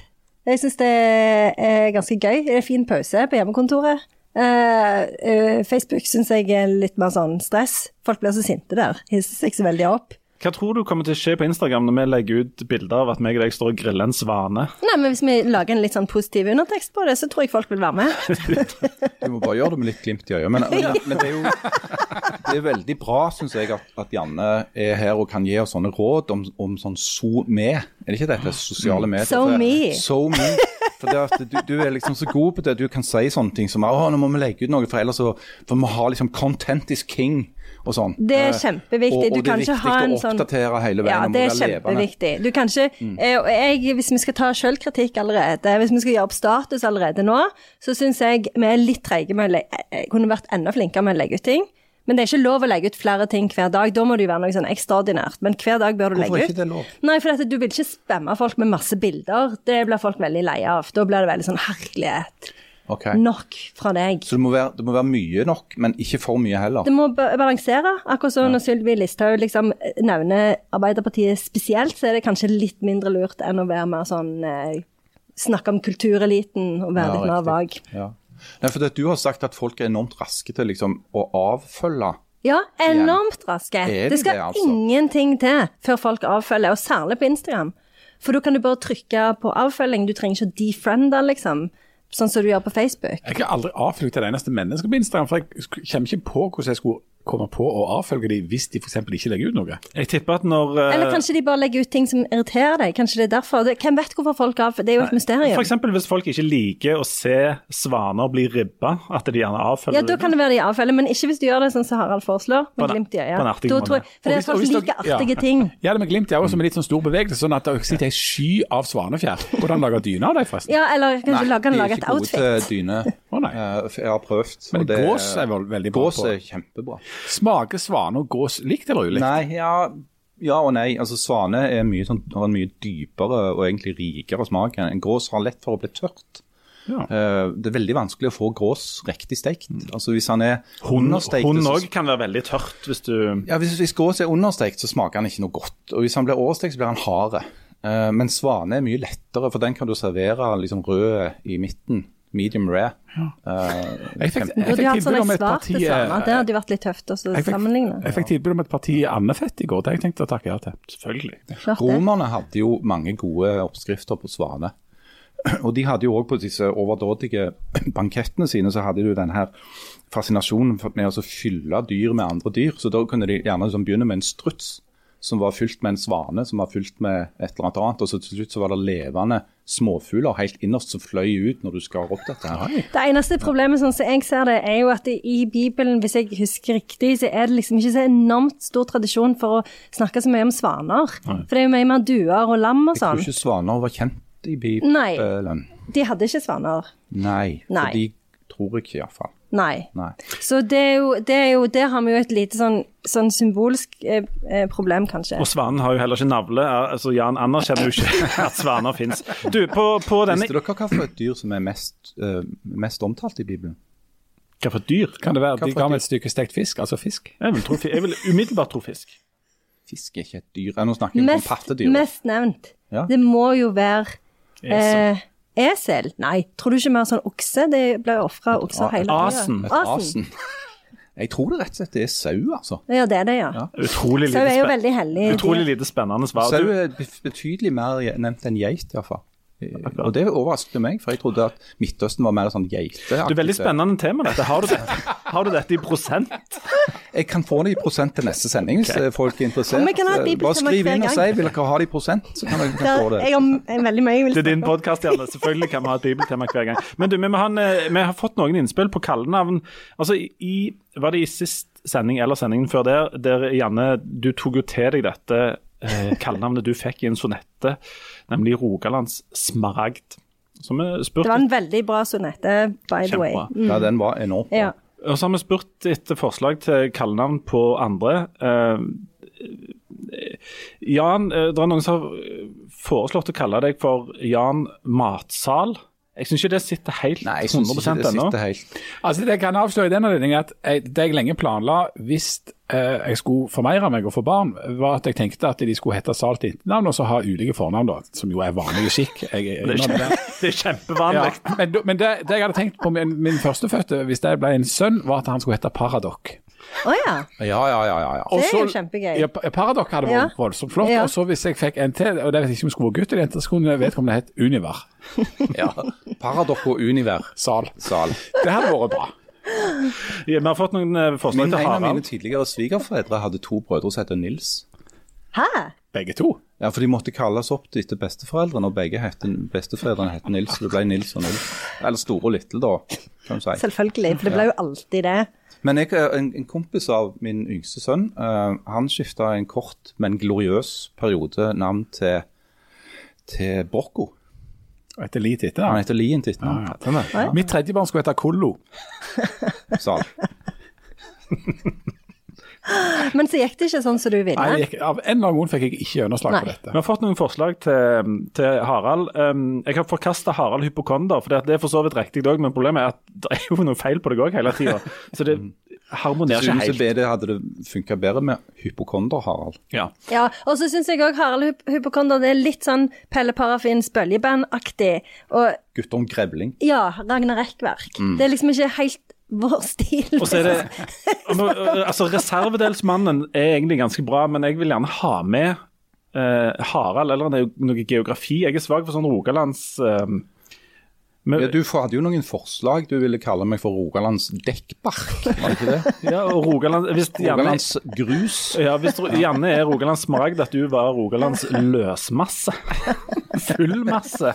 Jeg syns det er ganske gøy. Det er fin pause på hjemmekontoret. Eh, eh, Facebook syns jeg er litt mer sånn stress. Folk blir så sinte der. Hisser seg så veldig opp. Hva tror du kommer til å skje på Instagram når vi legger ut bilder av at meg og deg står og griller en svane? Nei, men Hvis vi lager en litt sånn positiv undertekst på det, så tror jeg folk vil være med. Du må bare gjøre det med litt glimt i øyet. Men, men, men det er jo det er veldig bra, syns jeg, at, at Janne er her og kan gi oss sånne råd om, om sånn so me. Er det ikke dette? Sosiale medier. So me. So me. For det at du, du er liksom så god på det. Du kan si sånne ting som å, nå må vi legge ut noe, for ellers så For vi har ha liksom Content is king og sånn. Det er Eh, kjempeviktig. Og, og Du det kan er viktig å sånn oppdatere hele veien. Ja, det er kjempeviktig. Du kan ikke eh, jeg, Hvis vi skal ta selvkritikk allerede, hvis vi skal gjøre opp status allerede nå, så syns jeg vi er litt treige med å legge Jeg Kunne vært enda flinkere med å legge ut ting. Men det er ikke lov å legge ut flere ting hver dag. Da må det jo være noe sånn ekstraordinært. Men hver dag bør du Hvorfor er ikke det lov? Nei, for du vil ikke spamme folk med masse bilder. Det blir folk veldig lei av. Da blir det veldig sånn herlighet. Ok. Nok fra deg. Så det må, være, det må være mye nok, men ikke for mye heller. Det må balansere. Akkurat som når Sylvi Listhaug liksom nevner Arbeiderpartiet spesielt, så er det kanskje litt mindre lurt enn å være mer sånn eh, Snakke om kultureliten og være Ja, litt mer vag. Ja. Nei, for det, Du har sagt at folk er enormt raske til liksom, å avfølge. Ja, enormt raske. Er de Det skal det, altså? ingenting til før folk avfølger, og særlig på Instagram. For da kan du bare trykke på avfølging. Du trenger ikke å defriende, liksom. Sånn som du gjør på Facebook. Jeg har aldri avfølgt et eneste menneske på Instagram, for jeg kommer ikke på hvordan jeg skulle komme på å avfølge dem hvis de f.eks. ikke legger ut noe. Jeg tipper at når uh... Eller kanskje de bare legger ut ting som irriterer deg. Kanskje det er derfor. Det, hvem vet hvorfor folk avfølger? Det er jo et mysterium. For eksempel hvis folk ikke liker å se svaner bli ribba, at de gjerne avfølger Ja, da kan det være de avfølger, men ikke hvis du gjør det sånn som Harald foreslår, med en- glimt i øyet. på en artig måte. jeg- For det er hvis- folk som liker artige ja. ting. Ja, det med glimt er også med litt sånn stor bevegelse, sånn at det sitter ei sky av svanefjær. Hvordan lager dyne av dem, forresten? Ja, eller kanskje lage, de er lage et ikke gode outfit. til dyne. Å, nei. Eh, Jeg har prøvd. Men gås er vel veldig bra Gås er kjempebra. Smaker svane og gås likt eller ulikt? Nei, ja, ja og nei. Altså Svane er mye, sånn, har en mye dypere og egentlig rikere smak. En gås har lett for å bli tørt. Ja. Eh, det er veldig vanskelig å få gås riktig stekt. Altså Hvis han er Hund understekt hund òg kan være veldig tørt hvis du Ja, hvis, hvis gås er understekt, så smaker han ikke noe godt. Og hvis han blir overstekt, så blir han hard. Eh, men svane er mye lettere, for den kan du servere liksom rød i midten. Medium rare. Eh, Jeg fikk, jeg fikk tilbud om et parti eh, Det hadde jo vært litt tøft å sammenligne. jeg fikk tilbud om et parti andefett i går. Det har jeg tenkt å takke ja til. Selvfølgelig. Klart. Romerne hadde jo mange gode oppskrifter på svane. Og de hadde jo òg på disse overdådige bankettene sine, så hadde de jo den her fascinasjonen med å fylle dyr med andre dyr. Så da kunne de gjerne liksom begynne med en struts. Som var fylt med en svane, som var fylt med et eller annet annet. Og så til slutt så var det levende småfugler helt innerst som fløy ut når du skar opp dette. her. Det eneste problemet sånn som jeg ser det, er jo at i Bibelen, hvis jeg husker riktig, så er det liksom ikke så enormt stor tradisjon for å snakke så mye om svaner. For det er jo mye mer duer og lam og Jeg tror sånn. ikke svaner var kjent i Bibelen. Nei. De hadde ikke svaner. Nei. Nei. For de tror jeg ikke, iallfall. Nei. Nei. Så det er jo, det er jo Der har vi jo et lite sånn, sånn symbolsk eh, eh, problem, kanskje. Og svanen har jo heller ikke navle. altså Jan anerkjenner jo ikke at svaner fins. Du, på, på denne Visste dere hva for et dyr som er mest, uh, mest omtalt i Bibelen? Hva for dyr? Kan det være de ga meg et stykke stekt fisk, altså fisk? Jeg vil, tro, jeg vil umiddelbart tro fisk. Fisk er ikke et dyr. Nå snakker vi om pattedyr. mest nevnt. Ja. Det må jo være eh, esel. Nei, tror du ikke mer sånn okse? Det blir ofra okser hele tida. Asen. Asen. asen. Jeg tror det rett og slett det er sau, altså. Ja, det er det, ja. Ja. Utrolig Sau lite, er jo veldig hellig. utrolig lite spennende svar. Sau er betydelig mer nevnt enn geit, iallfall. Og det overrasket meg, for jeg trodde at Midtøsten var mer sånn geiteaktig. det er veldig spennende tema, dette. Har du, det, har du dette i prosent? Jeg kan få det i prosent til neste sending hvis okay. folk er interessert. Eh, Bare skriv inn og si vil dere ha det i prosent, så kan dere kan få det. jeg har veldig mye jeg vil Det er din podkast, Janne. Selvfølgelig kan vi ha et bibeltema hver gang. Men du, vi, må ha en, eh, vi har fått noen innspill på kallenavn. Altså, i, Var det i sist sending eller sendingen før der, der Janne, du tok jo til deg dette eh, kallenavnet du fikk i en sonette, nemlig Rogalands smaragd. Så vi Det var en veldig bra sonette, by the way. Mm. Ja, den var enormt bra. Ja. Og så har vi spurt etter forslag til kallenavn på andre. Eh, Jan, eh, det er noen som har eh, foreslått å kalle deg for Jan Matsal. Jeg syns ikke det sitter helt Nei, jeg synes 100 ikke det ennå. sitter helt Altså, Det jeg kan avsløre i den anledning at jeg, det jeg lenge planla hvis eh, jeg skulle formeire meg og få barn, var at jeg tenkte at de skulle hete Salt etternavn og så ha ulike fornavn, da, som jo er vanlig skikk. Jeg, Det er, det. kjempe, det er kjempevanlig. Ja, men men det, det jeg hadde tenkt på min, min førstefødte, hvis det ble en sønn, var at han skulle hete Paradok. Å ja. Ja, ja, ja. ja, ja. Det er så- jo kjempegøy. Ja, Paradox hadde vært Ja. voldsomt flott. Ja. Og så hvis jeg fikk en til, og det vet jeg ikke om det skulle være gutt eller jente, så kunne vedkommende hett Univer. ja. Paradox og Univer. Sal. Sal. Det hadde vært bra. Ja, Vi har fått noen eh, forslag Min, til en av mine tidligere svigerforeldre hadde to brødre som het Nils. Hæ? Begge to. Ja, for de måtte kalles opp etter besteforeldrene, og begge het, besteforeldrene het Nils. Så det ble Nils og Nils. Eller store og Little, da, kan du si. Selvfølgelig, for det ble jo alltid det. Men jeg, en, en kompis av min yngste sønn, uh, han skifta en kort, men gloriøs periode navn til, til Brocco. Og etter Li til Han etternavn. heter Lien til etternavn. Ja, ja. Mitt tredje barn skulle hete Kollo. Sal. Men så gikk det ikke sånn som du ville. Nei, gikk, av en eller annen grunn fikk jeg ikke gjennomslag på dette. Vi har fått noen forslag til, til Harald. Um, jeg har forkasta Harald hypokonder, for det er for så vidt riktig òg, men problemet er at det er jo noe feil på deg òg hele tida. Så det harmonerer ikke helt. det hadde det funka bedre med hypokonder, Harald. Ja. Ja, og så syns jeg òg Harald Hyp- Hypokonder det er litt sånn Pelle Parafins bøljeband-aktig. Gutter om Grevling. ja, Ragnar Rekkverk. Det er liksom ikke helt vår stil. Og så er det altså Reservedelsmannen er egentlig ganske bra, men jeg vil gjerne ha med uh, Harald eller det er jo noe geografi. Jeg er svak for sånn Rogalands eh, men, Ja, du hadde jo noen forslag. Du ville kalle meg for Rogalands dekkbark, var det ikke det? ja, og Rogaland, hvis Janne, Rogalands grus. ja, hvis Janne er Rogalands smaragd, at du var Rogalands løsmasse. Fullmasse.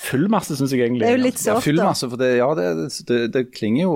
Fullmasse syns jeg egentlig Det er jo litt sårt, Ja, da. masse, for det, ja, det, det, det klinger jo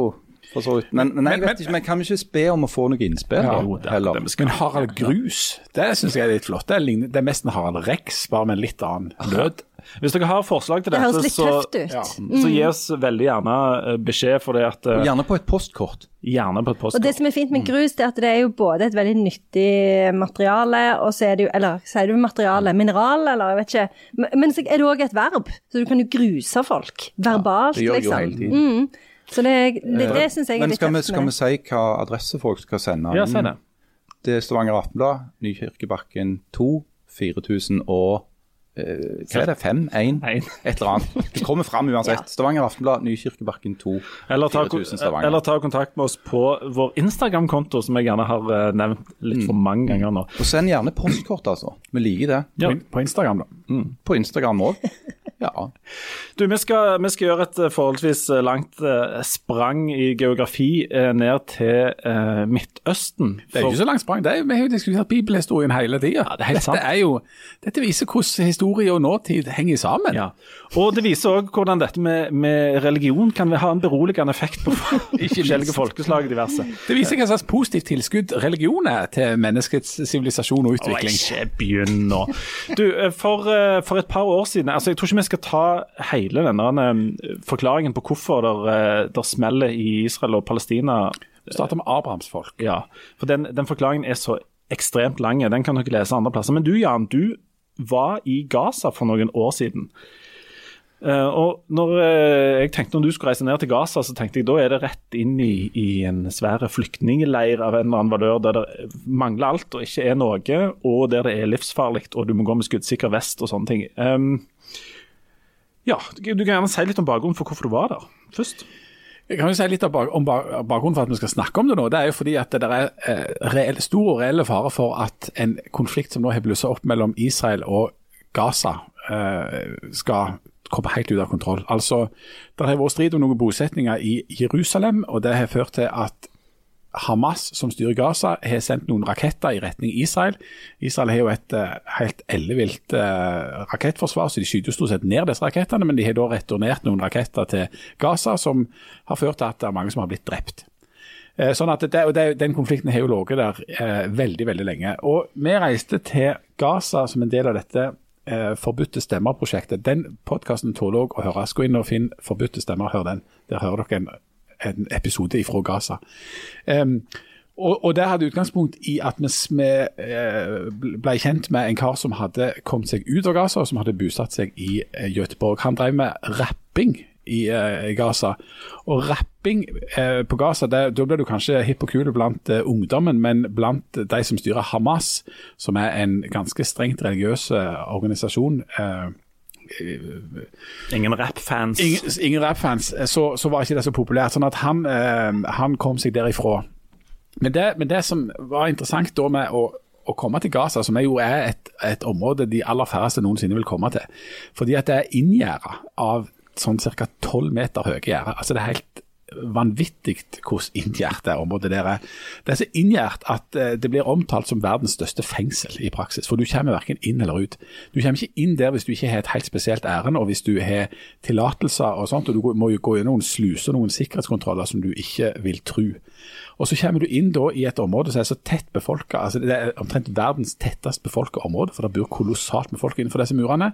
for så vidt. Men, men, jeg Men- vet ikke, men kan vi ikke be om å få noe innspill? Ja, jo, det er heller? det. Men Harald Grus, det syns jeg er litt flott. Det er, det er mest en Harald Rex, bare med en litt annen lyd. Hvis dere har forslag til Det dette, så, ja, mm. så gi oss veldig gjerne eh, beskjed, for det at eh, Gjerne på et postkort. Gjerne på et postkort. Og det som er fint med grus, det er at det er jo både et veldig nyttig materiale, og så er det jo Eller sier du materiale? Mineral, eller jeg vet ikke. Men- Men så er det òg et verb, så du kan jo gruse folk. Verbalt, det gjør jeg jo liksom. hele tiden. Mm. Så det, det, det syns jeg er Men litt skal vi, tøft skal vi si hva adresse folk skal sende? Ja, si det. Det er Stavanger Aftenblad, Nykirkebakken 2, 4000 og eh, Hva er det? 5? 1? Et eller annet. Det kommer fram uansett. Ja. Stavanger Aftenblad, Nykirkebakken 2, Eller ta, 4000 Stavanger. eller ta kontakt med oss på vår Instagram-konto, som jeg gjerne har eh, nevnt litt for mange ganger nå. Og send gjerne postkort, altså. Vi liker det. Ja. På, Instagram, da. På Instagram òg. Ja. Du, vi skal, vi skal gjøre et eh, forholdsvis eh, langt eh, sprang i geografi ned til eh, Midtøsten. Det er ikke så langt sprang. Det er, vi har jo diskutert bibelhistorien hele tida. Ja, det er dette, er jo, dette viser hvordan historie og nåtid henger sammen. Ja. Og det viser òg hvordan dette med, med religion kan ha en beroligende effekt på forskjellige folkeslag diverse. Det viser hva slags positivt tilskudd religion er til menneskets sivilisasjon og Å, Åh, ikke begynn nå. Du, for, for et par år siden altså Jeg tror ikke vi skal ta hele denne eh, forklaringen på hvorfor der, eh, smeller i Israel og Palestina. Starter med Abrahams folk. Ja, for den, den forklaringen er så ekstremt lang. Den kan dere lese andre plasser. Men du Jan, du var i Gaza for noen år siden. Uh, og når uh, jeg tenkte når du skulle reise ned til Gaza, så tenkte jeg da er det rett inn i, i en svær flyktningleir av en eller annen valør der det mangler alt og ikke er noe, og der det er livsfarlig og du må gå med skuddsikker vest og sånne ting. Ehm, ja, du kan gjerne si litt om bakgrunnen for hvorfor du var der først. Jeg kan jo si litt om bak- bakgrunnen for at vi skal snakke om det nå. Det er jo fordi at det er eh, reell, stor og reelle fare for at en konflikt som nå har blussa opp mellom Israel og Gaza, eh, skal komme helt ut av kontroll. Altså, Det har vært strid om noen bosetninger i Jerusalem, og det har ført til at Hamas, som styrer Gaza, har sendt noen raketter i retning Israel. Israel har jo et uh, helt ellevilt uh, rakettforsvar, så de skyter jo stort sett ned disse rakettene. Men de har da returnert noen raketter til Gaza, som har ført til at det er mange som har blitt drept. Uh, sånn at det, og det, Den konflikten har jo ligget der veldig veldig lenge. Og Vi reiste til Gaza som en del av dette Forbudte stemmer-prosjektet. Den podkasten tåler òg å høres. Gå inn og finn Forbudte stemmer, hør den. Der hører dere en, en episode fra Gaza. Um, og, og Det hadde utgangspunkt i at vi, eh, ble kjent med en kar som hadde kommet seg ut av Gaza, og som hadde bosatt seg i eh, Göteborg. Han drev med rapping i eh, Gaza. Og rapping på Gaza, det, da blir du kanskje hipp og kul blant ungdommen, men blant de som styrer Hamas, som er en ganske strengt religiøs organisasjon Ingen rappfans. Ingen, ingen rappfans, eh, så, så var ikke det så populært. Sånn at han, eh, han kom seg derifra. Men det, men det som var interessant da med å, å komme til Gaza, som er jo er et, et område de aller færreste noensinne vil komme til, fordi at det er inngjerda av sånn ca. 12 meter høye gjerder. Altså det er helt vanvittig hvordan inngjerdet det området der er. Det er så inngjerdet at eh, det blir omtalt som verdens største fengsel i praksis. For du kommer verken inn eller ut. Du kommer ikke inn der hvis du ikke har et helt spesielt ærend, og hvis du har tillatelser og sånt, og du må jo gå gjennom noen sluser noen sikkerhetskontroller som du ikke vil tro. Og så kommer du inn da i et område som er så tett befolka, altså det er omtrent verdens tettest befolka område, for det bor kolossalt med folk innenfor disse murene.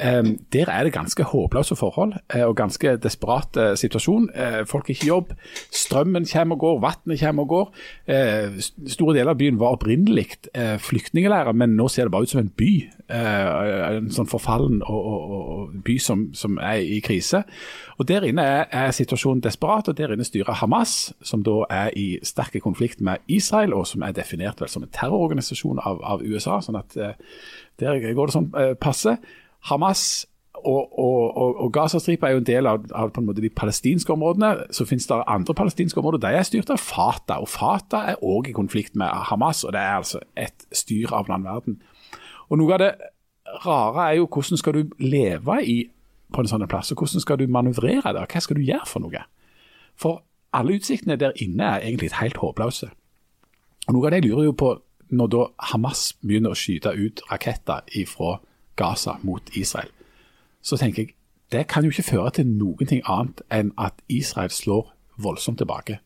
Um, der er det ganske håpløse forhold eh, og ganske desperat eh, situasjon. Eh, folk har ikke jobb, strømmen kommer og går, vannet kommer og går. St- store deler av byen var opprinnelig eh, flyktningleirer, men nå ser det bare ut som en by. En sånn forfallen og, og, og by som, som er i krise. Og Der inne er, er situasjonen desperat, og der inne styrer Hamas, som da er i sterk konflikt med Israel, og som er definert vel som en terrororganisasjon av, av USA. sånn at Der går det sånn passe. Hamas og, og, og, og Gazastripa er jo en del av, av en de palestinske områdene. Så finnes det andre palestinske områder. De er styrt av Fatah. Og Fatah er òg i konflikt med Hamas, og det er altså et styr av den verden. Og Noe av det rare er jo hvordan skal du leve i på en sånn plass, og hvordan skal du manøvrere der? Hva skal du gjøre for noe? For alle utsiktene der inne er egentlig helt håpløse. Og Noe av det jeg lurer jo på når da Hamas begynner å skyte ut raketter fra Gaza mot Israel, så tenker jeg det kan jo ikke føre til noen ting annet enn at Israel slår voldsomt tilbake.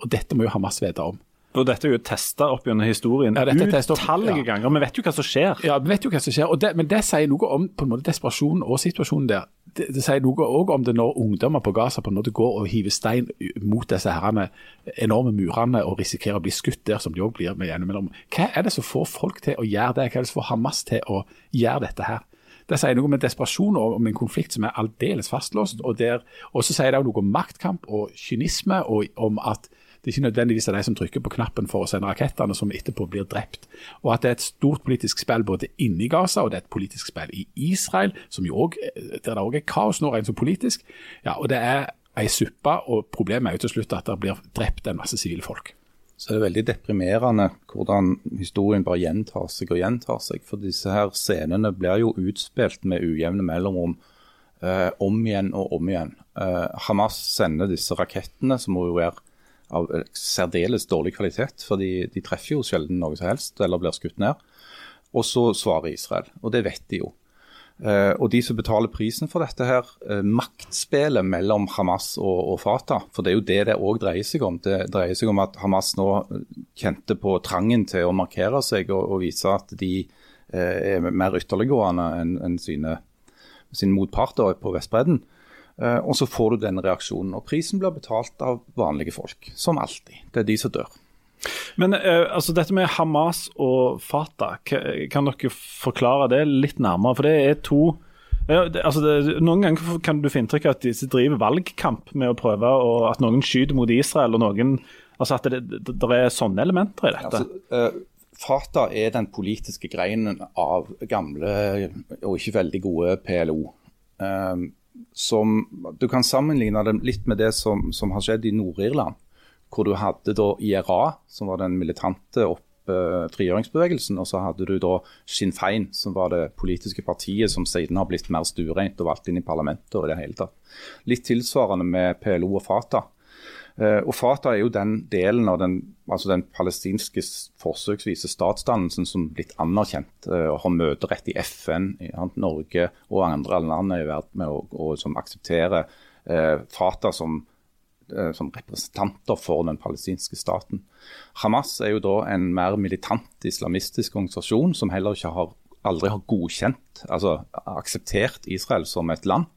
Og dette må jo Hamas vite om. Og dette er jo testa opp gjennom historien Ja, utallige ja. ganger. Vi vet jo hva som skjer. Ja, Vi vet jo hva som skjer, det, men det sier noe om på en måte desperasjonen og situasjonen der. Det, det sier noe òg om det når ungdommer på Gaza på en måte går og hiver stein mot disse herrene, enorme murene og risikerer å bli skutt der, som de òg blir med gjennom. Hva er det som får folk til å gjøre det? Hva er det som får Hamas til å gjøre dette her? Det sier noe med desperasjon og om en konflikt som er aldeles fastlåst. Og der- og så sier det noe om maktkamp og kynisme, og om at det er ikke nødvendigvis de som trykker på knappen for å sende rakettene, som etterpå blir drept. Og at det er et stort politisk spill både inni Gaza, og det er et politisk spill i Israel, som også, der det òg er kaos nå rent så politisk. Ja, og det er ei suppe, og problemet er jo til slutt at det blir drept en masse sivile folk. Så det er veldig deprimerende hvordan historien bare gjentar seg og gjentar seg. For disse her scenene blir jo utspilt med ujevne mellomrom eh, om igjen og om igjen. Eh, Hamas sender disse rakettene, som må jo være av eh, særdeles dårlig kvalitet, for de, de treffer jo sjelden noe som helst, eller blir skutt ned. Og så svarer Israel, og det vet de jo. Eh, og de som betaler prisen for dette her, eh, maktspillet mellom Hamas og, og Fatah, for det er jo det det òg dreier seg om. Det dreier seg om at Hamas nå kjente på trangen til å markere seg og, og vise at de eh, er mer ytterliggående enn en sin motpart på Vestbredden. Eh, og så får du denne reaksjonen. Og prisen blir betalt av vanlige folk, som alltid. Det er de som dør. Men eh, altså dette med Hamas og Fatah, kan dere forklare det litt nærmere? For det er to ja, det, altså det, Noen ganger kan du få inntrykk av at disse driver valgkamp med å prøve og at noen skyter mot Israel, og noen Altså at det, det, er sånne elementer i dette. Altså, eh, Fatah er den politiske greinen av gamle og ikke veldig gode PLO. Eh, som, du kan sammenligne det litt med det som, som har skjedd i Nord-Irland. Hvor du hadde da IRA, som var den militante opp eh, frigjøringsbevegelsen, og så hadde du da Sinn Fein, som var det politiske partiet som siden har blitt mer stuereint og valgt inn i parlamentet. og det hele tatt. Litt tilsvarende med PLO og Fatah. Eh, og Fatah er jo den delen av den, altså den palestinske forsøksvise statsdannelsen som blitt anerkjent eh, og har møterett i FN, i Norge og andre land er jo vært med å, og som aksepterer eh, Fatah som, som representanter for den palestinske staten. Hamas er jo da en mer militant islamistisk organisasjon som heller ikke har, aldri har godkjent, altså akseptert Israel som et land.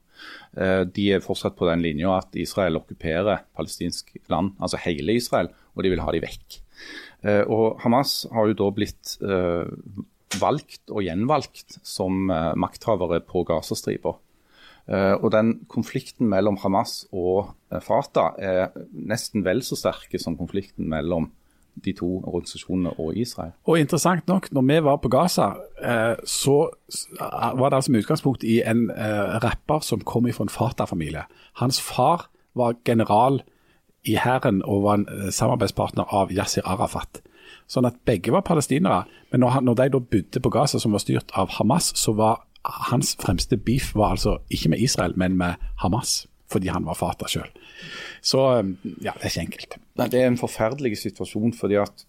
Eh, De er fortsatt på den linja at Israel okkuperer palestinsk land, altså hele Israel, og de vil ha de vekk. Eh, Og Hamas har jo da blitt eh, valgt og gjenvalgt som makthavere på Gazastripa. Og den konflikten mellom Hamas og Fatah er nesten vel så sterke som konflikten mellom de to organisasjonene og Israel. Og interessant nok, når vi var på Gaza, eh, så var det altså med utgangspunkt i en eh, rapper som kom fra en Fatah-familie. Hans far var general i hæren og var en eh, samarbeidspartner av Yasir Arafat. Sånn at begge var palestinere. Men når, han, når de da bodde på Gaza, som var styrt av Hamas, så var hans fremste beef var altså ikke med Israel, men med Hamas. Fordi han var Fatah sjøl. Så eh, ja, det er ikke enkelt. Nei, Det er en forferdelig situasjon, fordi at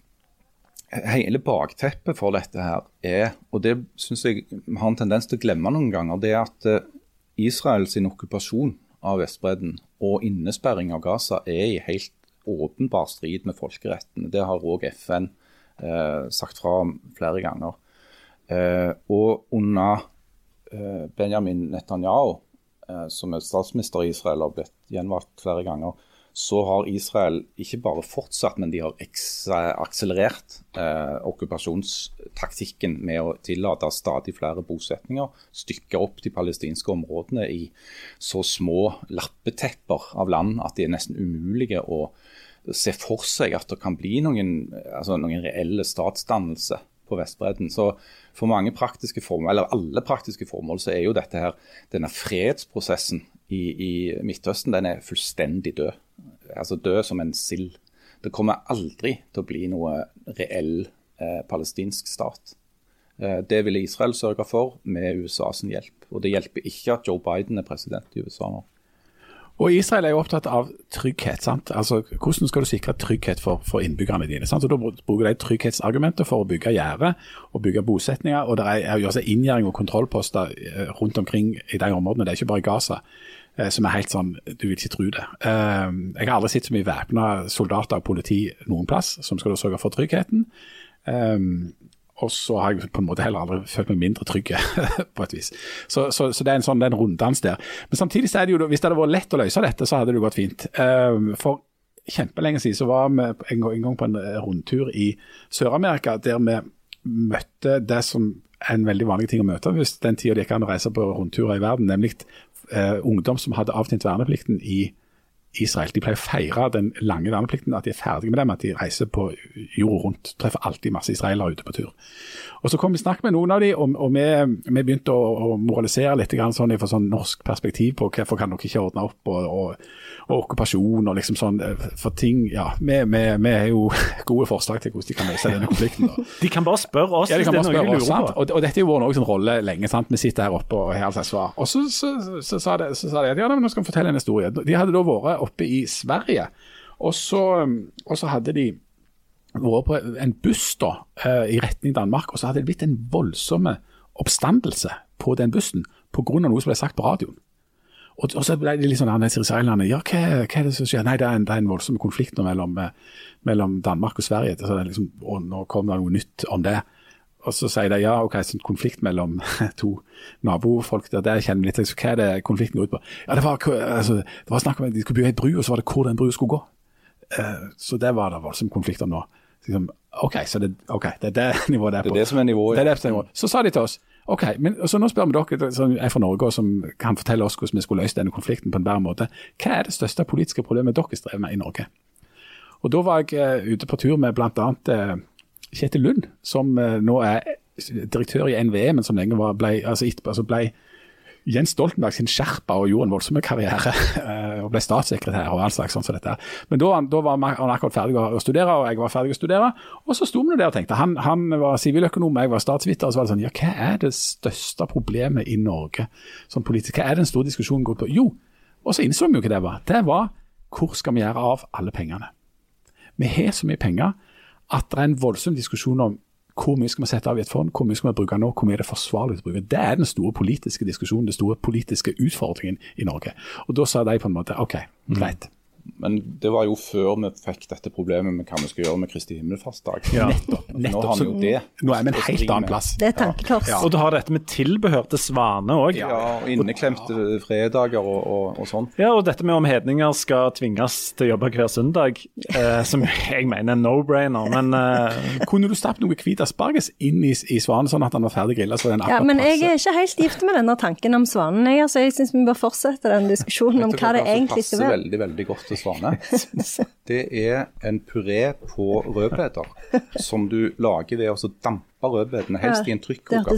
hele bakteppet for dette her er, og det syns jeg vi har en tendens til å glemme noen ganger, det er at Israels Israel sin okkupasjon av Vestbredden og innesperring av Gaza er i helt åpenbar strid med folkeretten. Det har òg FN eh, sagt fra om flere ganger. Eh, og under eh, Benjamin Netanyahu, eh, som er statsminister i Israel har blitt gjenvalgt flere ganger, så har Israel ikke bare fortsatt, men de har akselerert eh, okkupasjonstaktikken med å tillate stadig flere bosetninger, stykke opp de palestinske områdene i så små lappetepper av land at de er nesten umulige å se for seg at det kan bli noen, altså noen reelle statsdannelse på Vestbredden. Så for mange praktiske formål, eller alle praktiske formål, så er jo dette her, denne fredsprosessen i, i Midtøsten den er fullstendig død. Altså død som en sild. Det kommer aldri til å bli noe reell eh, palestinsk stat. Eh, det ville Israel sørge for med USAs hjelp. Og det hjelper ikke at Joe Biden er president i USA nå. Og Israel er jo opptatt av trygghet. sant? Altså, Hvordan skal du sikre trygghet for, for innbyggerne dine? sant? Og Da bruker de trygghetsargumentet for å bygge gjerder og bygge bosetninger. og Det er, jo også inngjerding og kontrollposter eh, rundt omkring i de områdene. Det er ikke bare Gaza, eh, som er helt sånn Du vil ikke tro det. Eh, Jeg har aldri sett så mye væpna soldater og politi noen plass som skal sørge for tryggheten. Eh, og så har jeg på en måte heller aldri følt meg mindre trygg, på et vis. Så, så, så det er en sånn det er en runddans der. Men samtidig så er det jo, hvis det hadde vært lett å løse dette, så hadde det gått fint. Eh, For kjempelenge siden så var vi en gang- på en rundtur i Sør-Amerika der vi møtte det som er en veldig vanlig ting å møte hvis den tida det gikk an å reise på rundturer i verden, nemlig eh, ungdom som hadde avtjent verneplikten i Israel. De pleier å feire den lange verneplikten, at de er ferdige med dem, at de reiser på jorda rundt. Treffer alltid masse israelere ute på tur. Og Så kom vi snakk med noen av dem, og, og vi, vi, begynte å, å moralisere litt sånn, fra sånn norsk perspektiv på hvorfor kan dere ikke ordne opp, og, og, og okkupasjon og liksom sånn. For ting Ja, vi, vi, vi er jo gode forslag til hvordan de kan løse denne konflikten. da. De kan bare spørre oss Ja, de kan det bare er spørre oss, sant? Og, og dette har jo vært Norges rolle lenge. sant? Vi sitter her oppe og har svar. Og så, så, så, så, sa det, så sa de at ja, men nå skal vi fortelle en historie. De hadde da vært oppe i Sverige, og så, og så hadde de vært på en buss da, eh, i retning Danmark, og så hadde det blitt en voldsom oppstandelse på den bussen pga. noe som ble sagt på radioen. Og, og så ble de litt sånn annerledes israelerne. Ja, hva, hva er det som skjer? Nei, det er en, det er en voldsom konflikt mellom, eh, mellom Danmark og Sverige. Så liksom, og nå kom det noe nytt om det. Og så sier de ja, ok, sånn konflikt mellom to nabofolk, der, der kjenner vi litt, så hva er det konflikten går ut på? Ja, det var, altså, det var snakk om at de skulle bygge ei bru, og så var det hvor den brua skulle gå. Uh, så det var det voldsomme konflikter nå. Så liksom, ok, så det, ok, det er det nivået det er Det er det som er nivået. Det er det som er nivået. Så sa de til oss ok, men så nå spør vi dere som er fra Norge og som kan fortelle oss hvordan vi skulle løse denne konflikten på en bedre måte. Hva er det største politiske problemet dere strever med i Norge? Og Da var jeg uh, ute på tur med bl.a. Kjetil Lund, som eh, nå er direktør i NVE, men som lenge var, ble, altså, altså ble Jens Stoltenberg sin skjerpa og gjorde en voldsom karriere. eh, og ble statssekretær og all slags sånn som dette. Men da, da var han akkurat ferdig å studere, og jeg var ferdig å studere. Og så sto vi der og tenkte. Han, han var siviløkonom, jeg var statsviter. Og så var det sånn, ja, hva er det største problemet i Norge som politiker? Hva er den store diskusjonen går på? Jo, og så innså vi jo hva det var. Det var hvor skal vi gjøre av alle pengene? Vi har så mye penger at det er en voldsom diskusjon om hvor mye skal vi sette av i et fond, hvor mye skal vi bruke nå, hvor mye er det forsvarlig å bruke. Det er den store politiske diskusjonen, den store politiske utfordringen i Norge. Og Da sa de på en måte OK, greit. Men det var jo før vi fikk dette problemet med hva vi skal gjøre med Kristi himmelfartsdag. Nettopp. Nå har vi jo det. Nå er vi en helt annen plass. Det er tankekors. Ja. Og du har dette med tilbehør til svane òg. Ja, og inneklemte fredager og, og, og sånn. Ja, og dette med om hedninger skal tvinges til å jobbe hver søndag, eh, som jeg mener er no-brainer, men eh, Kunne du stappet noe hvit asparges inn i, i svanen, sånn at den var ferdig grilla? Ja, men jeg er ikke helt gift med denne tanken om svanen. Jeg, altså, jeg syns vi bør fortsette den diskusjonen om hva det som egentlig skal passer være. veldig, veldig godt til svane? Det er en puré på rødbeter som du lager ved å dampe rødbetene, helst i en trykkoker.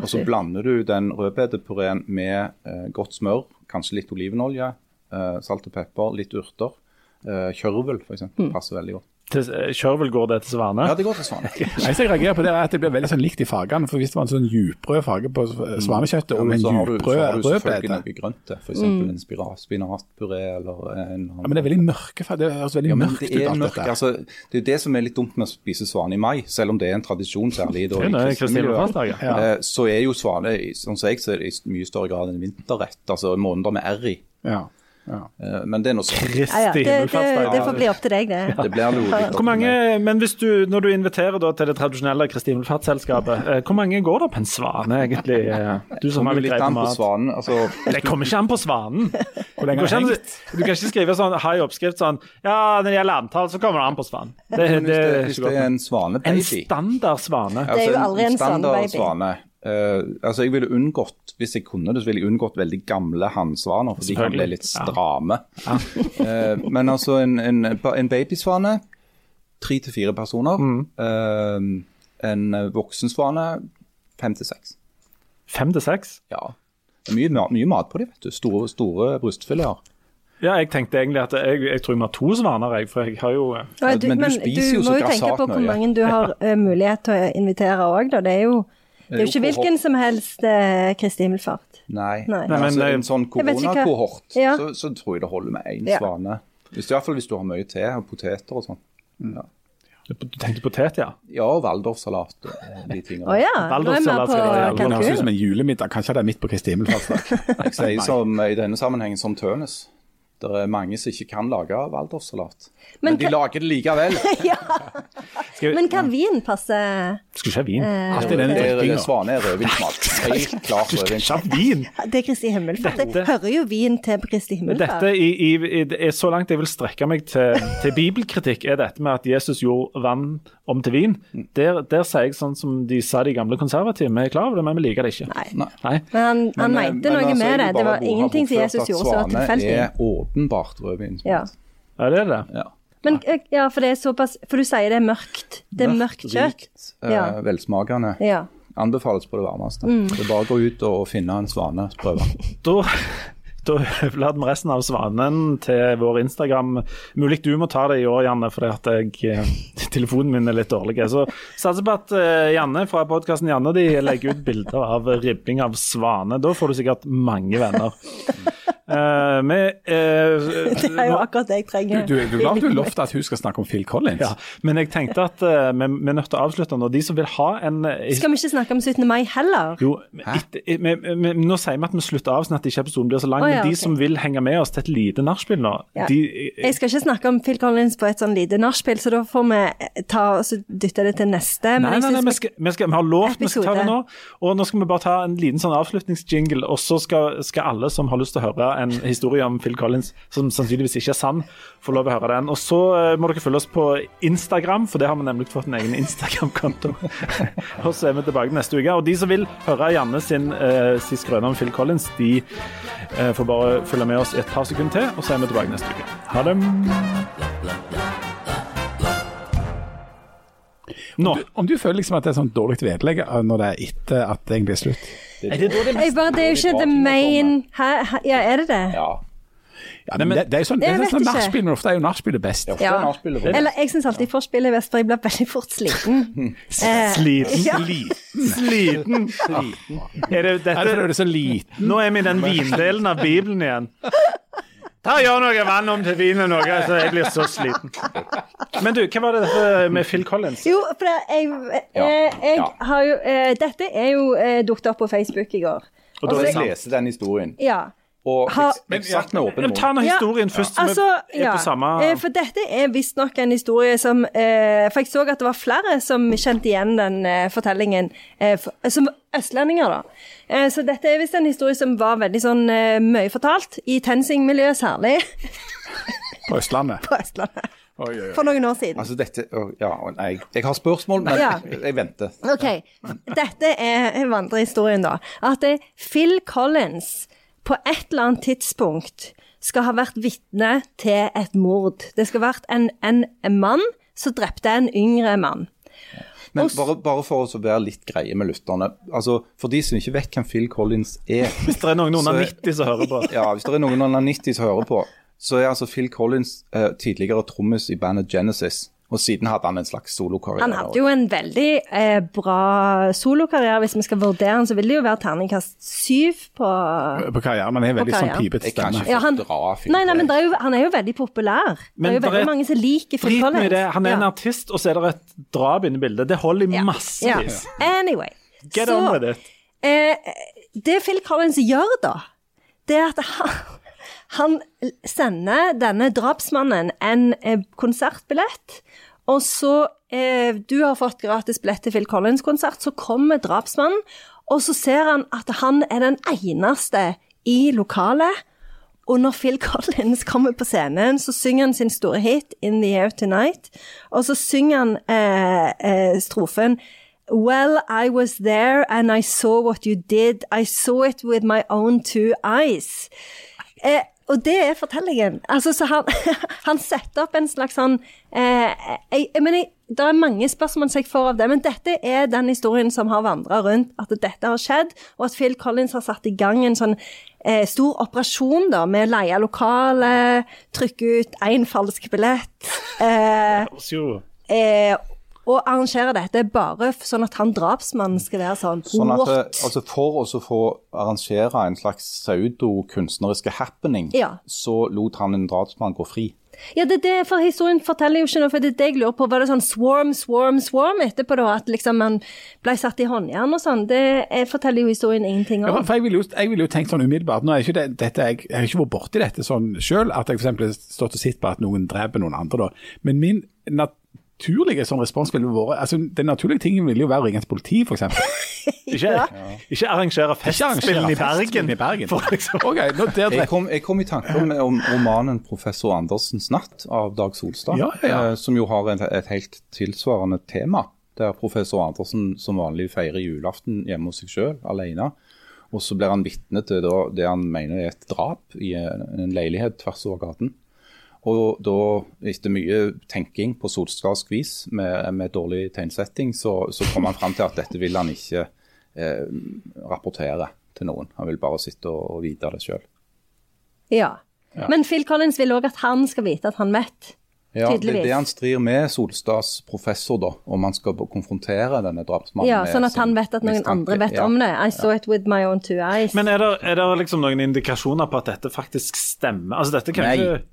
Og så blander du den rødbetepureen med eh, godt smør, kanskje litt olivenolje, eh, salt og pepper, litt urter. Eh, kjørvel f.eks. Mm. passer veldig godt. Til Kjørvel går det til svane. Ja, det går til svane. Eneste jeg reagerer på, det er at det blir veldig sånn likt i fargene. For hvis det var en sånn djuprød farge på svanekjøttet Ja, og en har du, så djuprød har du selvfølgelig rødbete noe grønt til, f.eks. Mm. en spira- spinatpuré eller en ja, Men det er veldig mørke farger. Det høres veldig Ja, men mørkt det ut. er alt mørk, dette. altså, det er jo det som er litt dumt med å spise svane i mai, selv om det er en tradisjon, særlig da, i kristne miljøer. himmelfartsdag, ja. Eh, Så er jo svane, sånn som jeg ser det, i mye større grad en vinterrett, altså måneder med R i. Ja, ja. Eh, Men det er noe sånt. Ja, ja, det, det, det får bli opp til deg, det. Det blir jo Hvor mange, men hvis du, Når du inviterer da til det tradisjonelle Kristi himmelfartsselskapet, eh, hvor mange går det på en svane, egentlig? eh, Du som har litt greie på mat. svanen. Altså, Det kommer ikke an på svanen. Hvor lenge Du har kan, ikke, du kan ikke skrive sånn, high oppskrift sånn Ja, når det gjelder antall, så kommer det an på svanen. Det, det, hvis, det, er det er godt. en En standard svane. Det er jo aldri en standard svanebaby. svane. Eh, altså jeg ville unngått, Hvis jeg kunne det, så ville jeg unngått veldig gamle hannsvaner, for de kan bli litt litt Ja. Ja. uh, men altså en, en, en babysvane, tre til fire personer. Mm. Uh, en voksensvane, fem til seks. Fem til seks? Ja. Mye, mye mat på dem, vet du. Store, store brystfileter. Ja, jeg tenkte egentlig at jeg, jeg tror jeg må ha to svaner, jeg, for jeg har jo ja, du, men du spiser jo så grassat du må jo tenke på hvor mange du har mulighet til å invitere òg, da. Det er jo, det er jo ikke hvilken som helst eh, Kristi himmelfart. Nei, Nei. Nei, men, altså, eh, en sånn koronakohort, Ja. så, så tror jeg det holder med én Ja. svane. Hvis, I hvert fall hvis du har mye te og poteter og sånn. Ja. Du tenkte potet, ja. Ja, og waldorfsalat og de tingene. Å ja, Waldorfsalat skal gjøre. Det høres ut som en julemiddag. Kanskje det er midt på Kristi himmelfartsdag. Jeg sier som, i denne sammenhengen som Tønes. Det er mange som ikke kan lage waldorfsalat. Men, Men de hva- lager det likevel. ja. Vi, Men kan vin passe skal ikke ha vin. eh, i den Det drikkinga. svane er rødvinsmat. Helt klart rødvinsmat. vin! er Kristi himmelfart? Det Dette- hører jo vin til Kristi himmelfart. Dette i, i, i, er Så langt jeg vil strekke meg til, til bibelkritikk, er dette med at Jesus gjorde vann om til vin. Der, der sier jeg sånn som de sa de gamle konservative. Vi er klar over det, men vi liker det ikke. Nei. Nei. Men han, han Men, eh, mente men noe altså, med det. Det var ingenting som Jesus gjorde som var tilfeldig. Åpenbart rødvin. Ja. Ja, det er det. Ja. Men eh, ja, for det er såpass For du sier det er mørkt. Det er mørkt kjøtt. rikt, eh, Ja. velsmakende. Ja. Anbefales på det varmeste. Mm. Det er bare å gå ut og finne en svaneprøve. Da, da overlater vi resten av svanen til vår Instagram. Mulig du må ta det i år, Janne, fordi at jeg, eh, telefonen min er litt dårlig. Så satser på at eh, Janne fra podkasten Janne de legger ut bilder av ribbing av svane. Da får du sikkert mange venner. Uh, med, uh, Det er jo akkurat det jeg trenger. Du, du du, du lovte at hun skal snakke om Phil Collins? ja, men jeg tenkte at uh, vi, vi er nødt til å avslutte nå. De som vil ha en Skal vi ikke snakke om 17. mai heller? Jo, et, et, et, nå sier vi at vi slutter av sånn at ikke episoden blir så lang. Ja, men de okay. som vil henge med oss til et lite nachspiel nå, Ja. de Jeg skal ikke snakke om Phil Collins på et sånn lite nachspiel, så da får vi ta og dytte det til neste. Men Nei, nei, nei, vi, skal, vi, skal, vi har lovt vi skal ta det nå. Og nå skal vi bare ta en liten sånn avslutningsjingle, og så skal, skal alle som har lyst til å høre en historie om Phil Collins, som sannsynligvis ikke er sann, få lov å høre den. Og så eh, må dere følge oss på Instagram, for det har vi nemlig fått en egen Instagram-konto. og så er vi tilbake neste uke. Og de som vil høre Janne sin, uh, sin skrøne om Phil Collins, de eh, får bare følge med oss i et par sekunder til, og så er vi tilbake neste uke. Ha det. Nå. Om du føler liksom at det er sånn dårlig vedlegg eh, når det er etter at det egentlig er slutt? Er det da det jeg bare, Det er jo ikke the main? Hæ? Ja, er det det? Ja. Ja, men det, det er sånn, det Jeg er sånn nachspiel, men ofte er jo nachspielet beste. Ja. Eller jeg syns alltid forspill er best, for jeg blir veldig fort sliten. Eh, Sliten. Ja. Sliten. Er det Er det dette? er så liten? Nå er vi i den vindelen av Bibelen igjen. Ta og Gjør noe vann om til vin eller noe, så jeg blir så sliten. Men du, hva var det dette med Phil Collins? Jo, for det, jeg, jeg, jeg Ja. har jo eh, Dette er jo eh, dukket opp på Facebook i går. Og da vil det jeg lese den historien. Ja. Og Ha- jeg, jeg satt med åpen Men Ta nå Ja, historien først, så Altså, er ja, på samme eh, for dette er visstnok en historie som eh, For jeg så at det var flere som kjente igjen den eh, fortellingen, eh, for, som østlendinger, da. Eh, så dette er visst en historie som var veldig sånn eh, mye fortalt, i TenSing-miljøet særlig, På Østlandet. på Østlandet. Oi, oi, oi. For noen år siden. Altså dette, ja, nei, Jeg har spørsmål, men Ja. jeg venter. Ok, dette er vandrehistorien da. At det, Phil Collins på et eller annet tidspunkt skal ha vært vitne til et mord. Det skal ha vært en, en, en mann som drepte en yngre mann. Men bare, bare for å være litt greie med lytterne. Altså, For de som ikke vet hvem Phil Collins er Hvis det er noen under 90 som hører på. Ja, Hvis det er noen under 90 som hører på, så er altså Phil Collins eh, tidligere trommis i bandet Genesis. Og siden hadde han en slags solokarriere. Han hadde jo en veldig eh, bra solokarriere. Hvis vi skal vurdere han, så vil det jo være terningkast syv på På karrieren. han er veldig sånn pipete stemme. ja, han, nei, nei, men er jo, han er jo veldig populær. det er jo veldig er- mange som liker Phil Drit Collins. i det. Han er en artist, og så er det et drap inne i bildet. Det holder i Ja. massevis. Ja. Anyway. Get så, on with it. Eh, det Phil Collins gjør da, det er at han, han sender denne drapsmannen en eh, konsertbillett. Og så eh, Du har fått gratis billett til Phil Collins-konsert. Så kommer drapsmannen, og så ser han at han er den eneste i lokalet. Og når Phil Collins kommer på scenen, så synger han sin store hit 'In the Air Tonight'. Og så synger han eh, eh, strofen Well, I was there and I saw what you did. I saw it with my own two eyes. Eh, og det er fortellingen. Altså, så han, han setter opp en slags sånn eh, jeg, jeg mener, Det er mange spørsmål som jeg får av det, men dette er den historien som har vandra rundt. At dette har skjedd, og at Phil Collins har satt i gang en sånn eh, stor operasjon da, med å leie lokale, trykke ut én falsk billett. Eh, eh, og arrangere dette bare sånn at han drapsmannen skal være sånn, Sånn at, eh, altså For å få arrangere en slags pseudokunstneriske happening, Ja. så lot han en drapsmann gå fri. Ja, det, det, for historien forteller jo ikke noe, for det er det jeg lurer på. Var det sånn swarm, swarm, swarm etterpå, da? At liksom man ble satt i håndjern og sånn? Det eh, forteller jo historien ingenting Ja, for jeg ville jo, vil jo tenkt sånn umiddelbart Nå er ikke det, dette, jeg, jeg har ikke vært borti dette sånn sjøl, at jeg f.eks. har stått og sett på at noen dreper noen andre. da. Men min naturlige sånn respons ville vært altså Den naturlige tingen ville jo være å ringe til politiet, f.eks. Ikke, ikke arrangere festspillene i Bergen. I Bergen. For liksom. Ok, nå der Jeg kom, jeg kom i tanke om, om romanen 'Professor Andersens natt' av Dag Solstad, Ja, ja, ja. eh, som jo har et, et helt tilsvarende tema. Der professor Andersen som vanlig feirer julaften hjemme hos seg sjøl, alene. Og så blir han vitne til det han mener er et drap i en, en leilighet tvers over gaten. Og da, etter mye tenking på solskarsk vis med, med dårlig tegnsetting, så, så kom han fram til at dette vil han ikke eh, rapportere til noen. Han vil bare sitte og, og vite det sjøl. Ja. Men Phil Collins vil òg at han skal vite at han møtte. Ja, det er det han strir med Solstads professor, da, om han skal konfrontere denne drapsmannen. Ja, Sånn at han vet at noen mistanke. andre vet Ja. om det. I saw it with my own two eyes. Men er det, er det liksom noen indikasjoner på at dette faktisk stemmer? Altså, dette kan Nei. ikke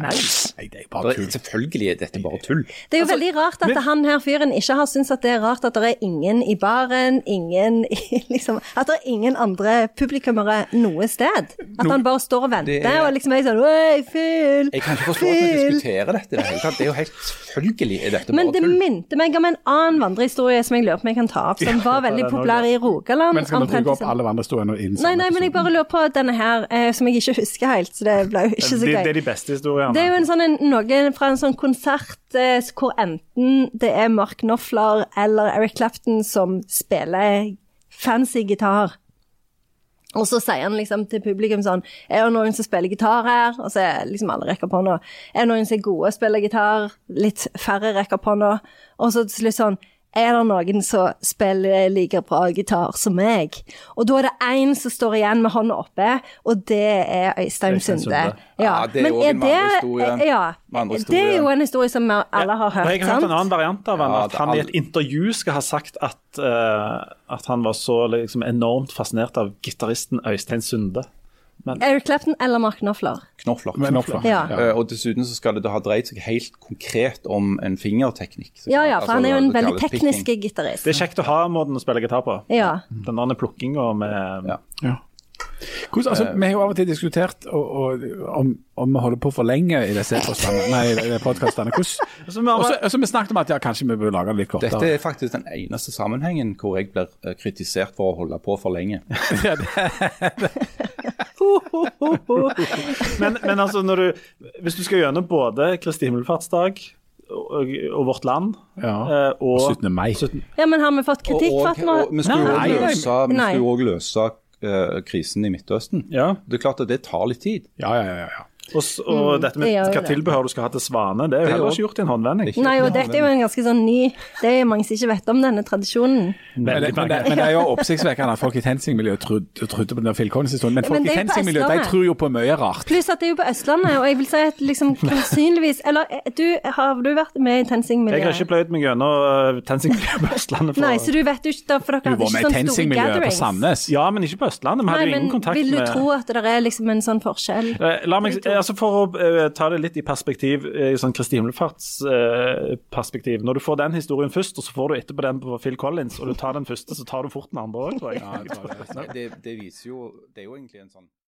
Nei, nei, det er bare Det er- tull. Selvfølgelig er dette bare tull. Det er jo veldig rart at men- han her fyren ikke har syntes at det er rart at det er ingen i baren, ingen i liksom At det er ingen andre publikummere noe sted. At han bare står og venter Det er- og liksom er sånn Oi, fyll! Jeg kan ikke forstå at vi diskuterer dette i det hele tatt. Det er jo helt selvfølgelig er dette Men bare det tull. minte meg om en annen vandrehistorie som jeg lurer på om jeg kan ta opp, som var veldig populær i Rogaland. Men skal vi omtrent bruke opp alle alle og innen Nei, nei, men jeg bare lurer på denne her, eh, som jeg ikke husker helt, så det ble jo ikke så det, det er de beste historiene. Det er jo en sånn, en, noe fra en sånn konsert eh, hvor enten det er Mark Knopfler eller Eric Clapton som spiller fancy gitar. Og så sier han liksom til publikum sånn Er det noen som spiller gitar her? Og så er liksom alle rekker på hånda. Er det noen som er gode og spiller gitar? Litt færre rekker på hånda. Og så til slutt sånn Er det noen som spiller like bra gitar som meg? Og da er det én som står igjen med hånda oppe, og det er Øystein Sunde. Ja, det er jo en vandrehistorie. Ja, det er jo en historie som vi alle har hørt. hørt, jeg har hørt en annen variant av han, at han i et intervju skal ha sagt at, uh, at han var så liksom, enormt fascinert av gitaristen Øystein Sunde. Eric Clapton eller Mark Knopfler. Knopfler. Knopfler. Ja. Eh, og dessuten så skal det da ha dreid seg helt konkret om en fingerteknikk. Ja, Ja, for ja, Altså, han er jo en veldig teknisk gitarist. Det er kjekt å ha måten å spille gitar på. Ja. Den der plukkinga med Ja. Hvordan, altså, vi har jo av og til diskutert og, og, om, om vi holder på for lenge i disse podkastene. Så vi Og så bare- vi snakket om at ja, kanskje vi bør lage det litt kortere. Dette er faktisk den eneste sammenhengen hvor jeg blir eh, kritisert for å holde på for lenge. men, men altså, når du, hvis du skal gjennom både Kristi himmelfartsdag og, og Vårt Land Ja. og, og 17. mai. 17. ja, men har vi fått kritikk for at vi vi skulle jo òg løse, eh, krisen i Midtøsten. Ja. Det er klart at det tar litt tid. Ja, ja, ja. ja. Og, og mm, dette med det hva tilbehør du skal ha til Svane, det er jo Det er heller ikke gjort i en håndvending. Nei, og dette er jo en ganske sånn ny Det er mange som ikke vet om denne tradisjonen. Men, det, men, det, men det er jo oppsiktsvekkende at folk i TenSing-miljøet trodde, trodde på den Phil Collins-historien. Men folk Men i TenSing-miljøet de tror jo på mye rart. Pluss at det er jo på Østlandet, og jeg vil si at liksom sannsynligvis Eller eh, du, har du vært med i Jeg har ikke TenSing-miljøet? pløyd meg gjennom uh, TenSing-miljøet på Østlandet. For, Nei, så du vet jo ikke da, for dere Du hadde var ikke med i sånn store TenSing-miljøet på gatherings. Ja, men ikke på Østlandet. Vi hadde ingen kontakt med vil du med tro at det er liksom en sånn forskjell? Eh, La meg, eh, altså For å uh, ta det litt i perspektiv, eh, i sånn Kristi himmelfartsperspektiv. Når du får den historien først, og så får du etterpå den på Phil Collins, og du tar den første, så tar du fort den andre òg, tror jeg. Det, det viser jo Det er jo egentlig en sånn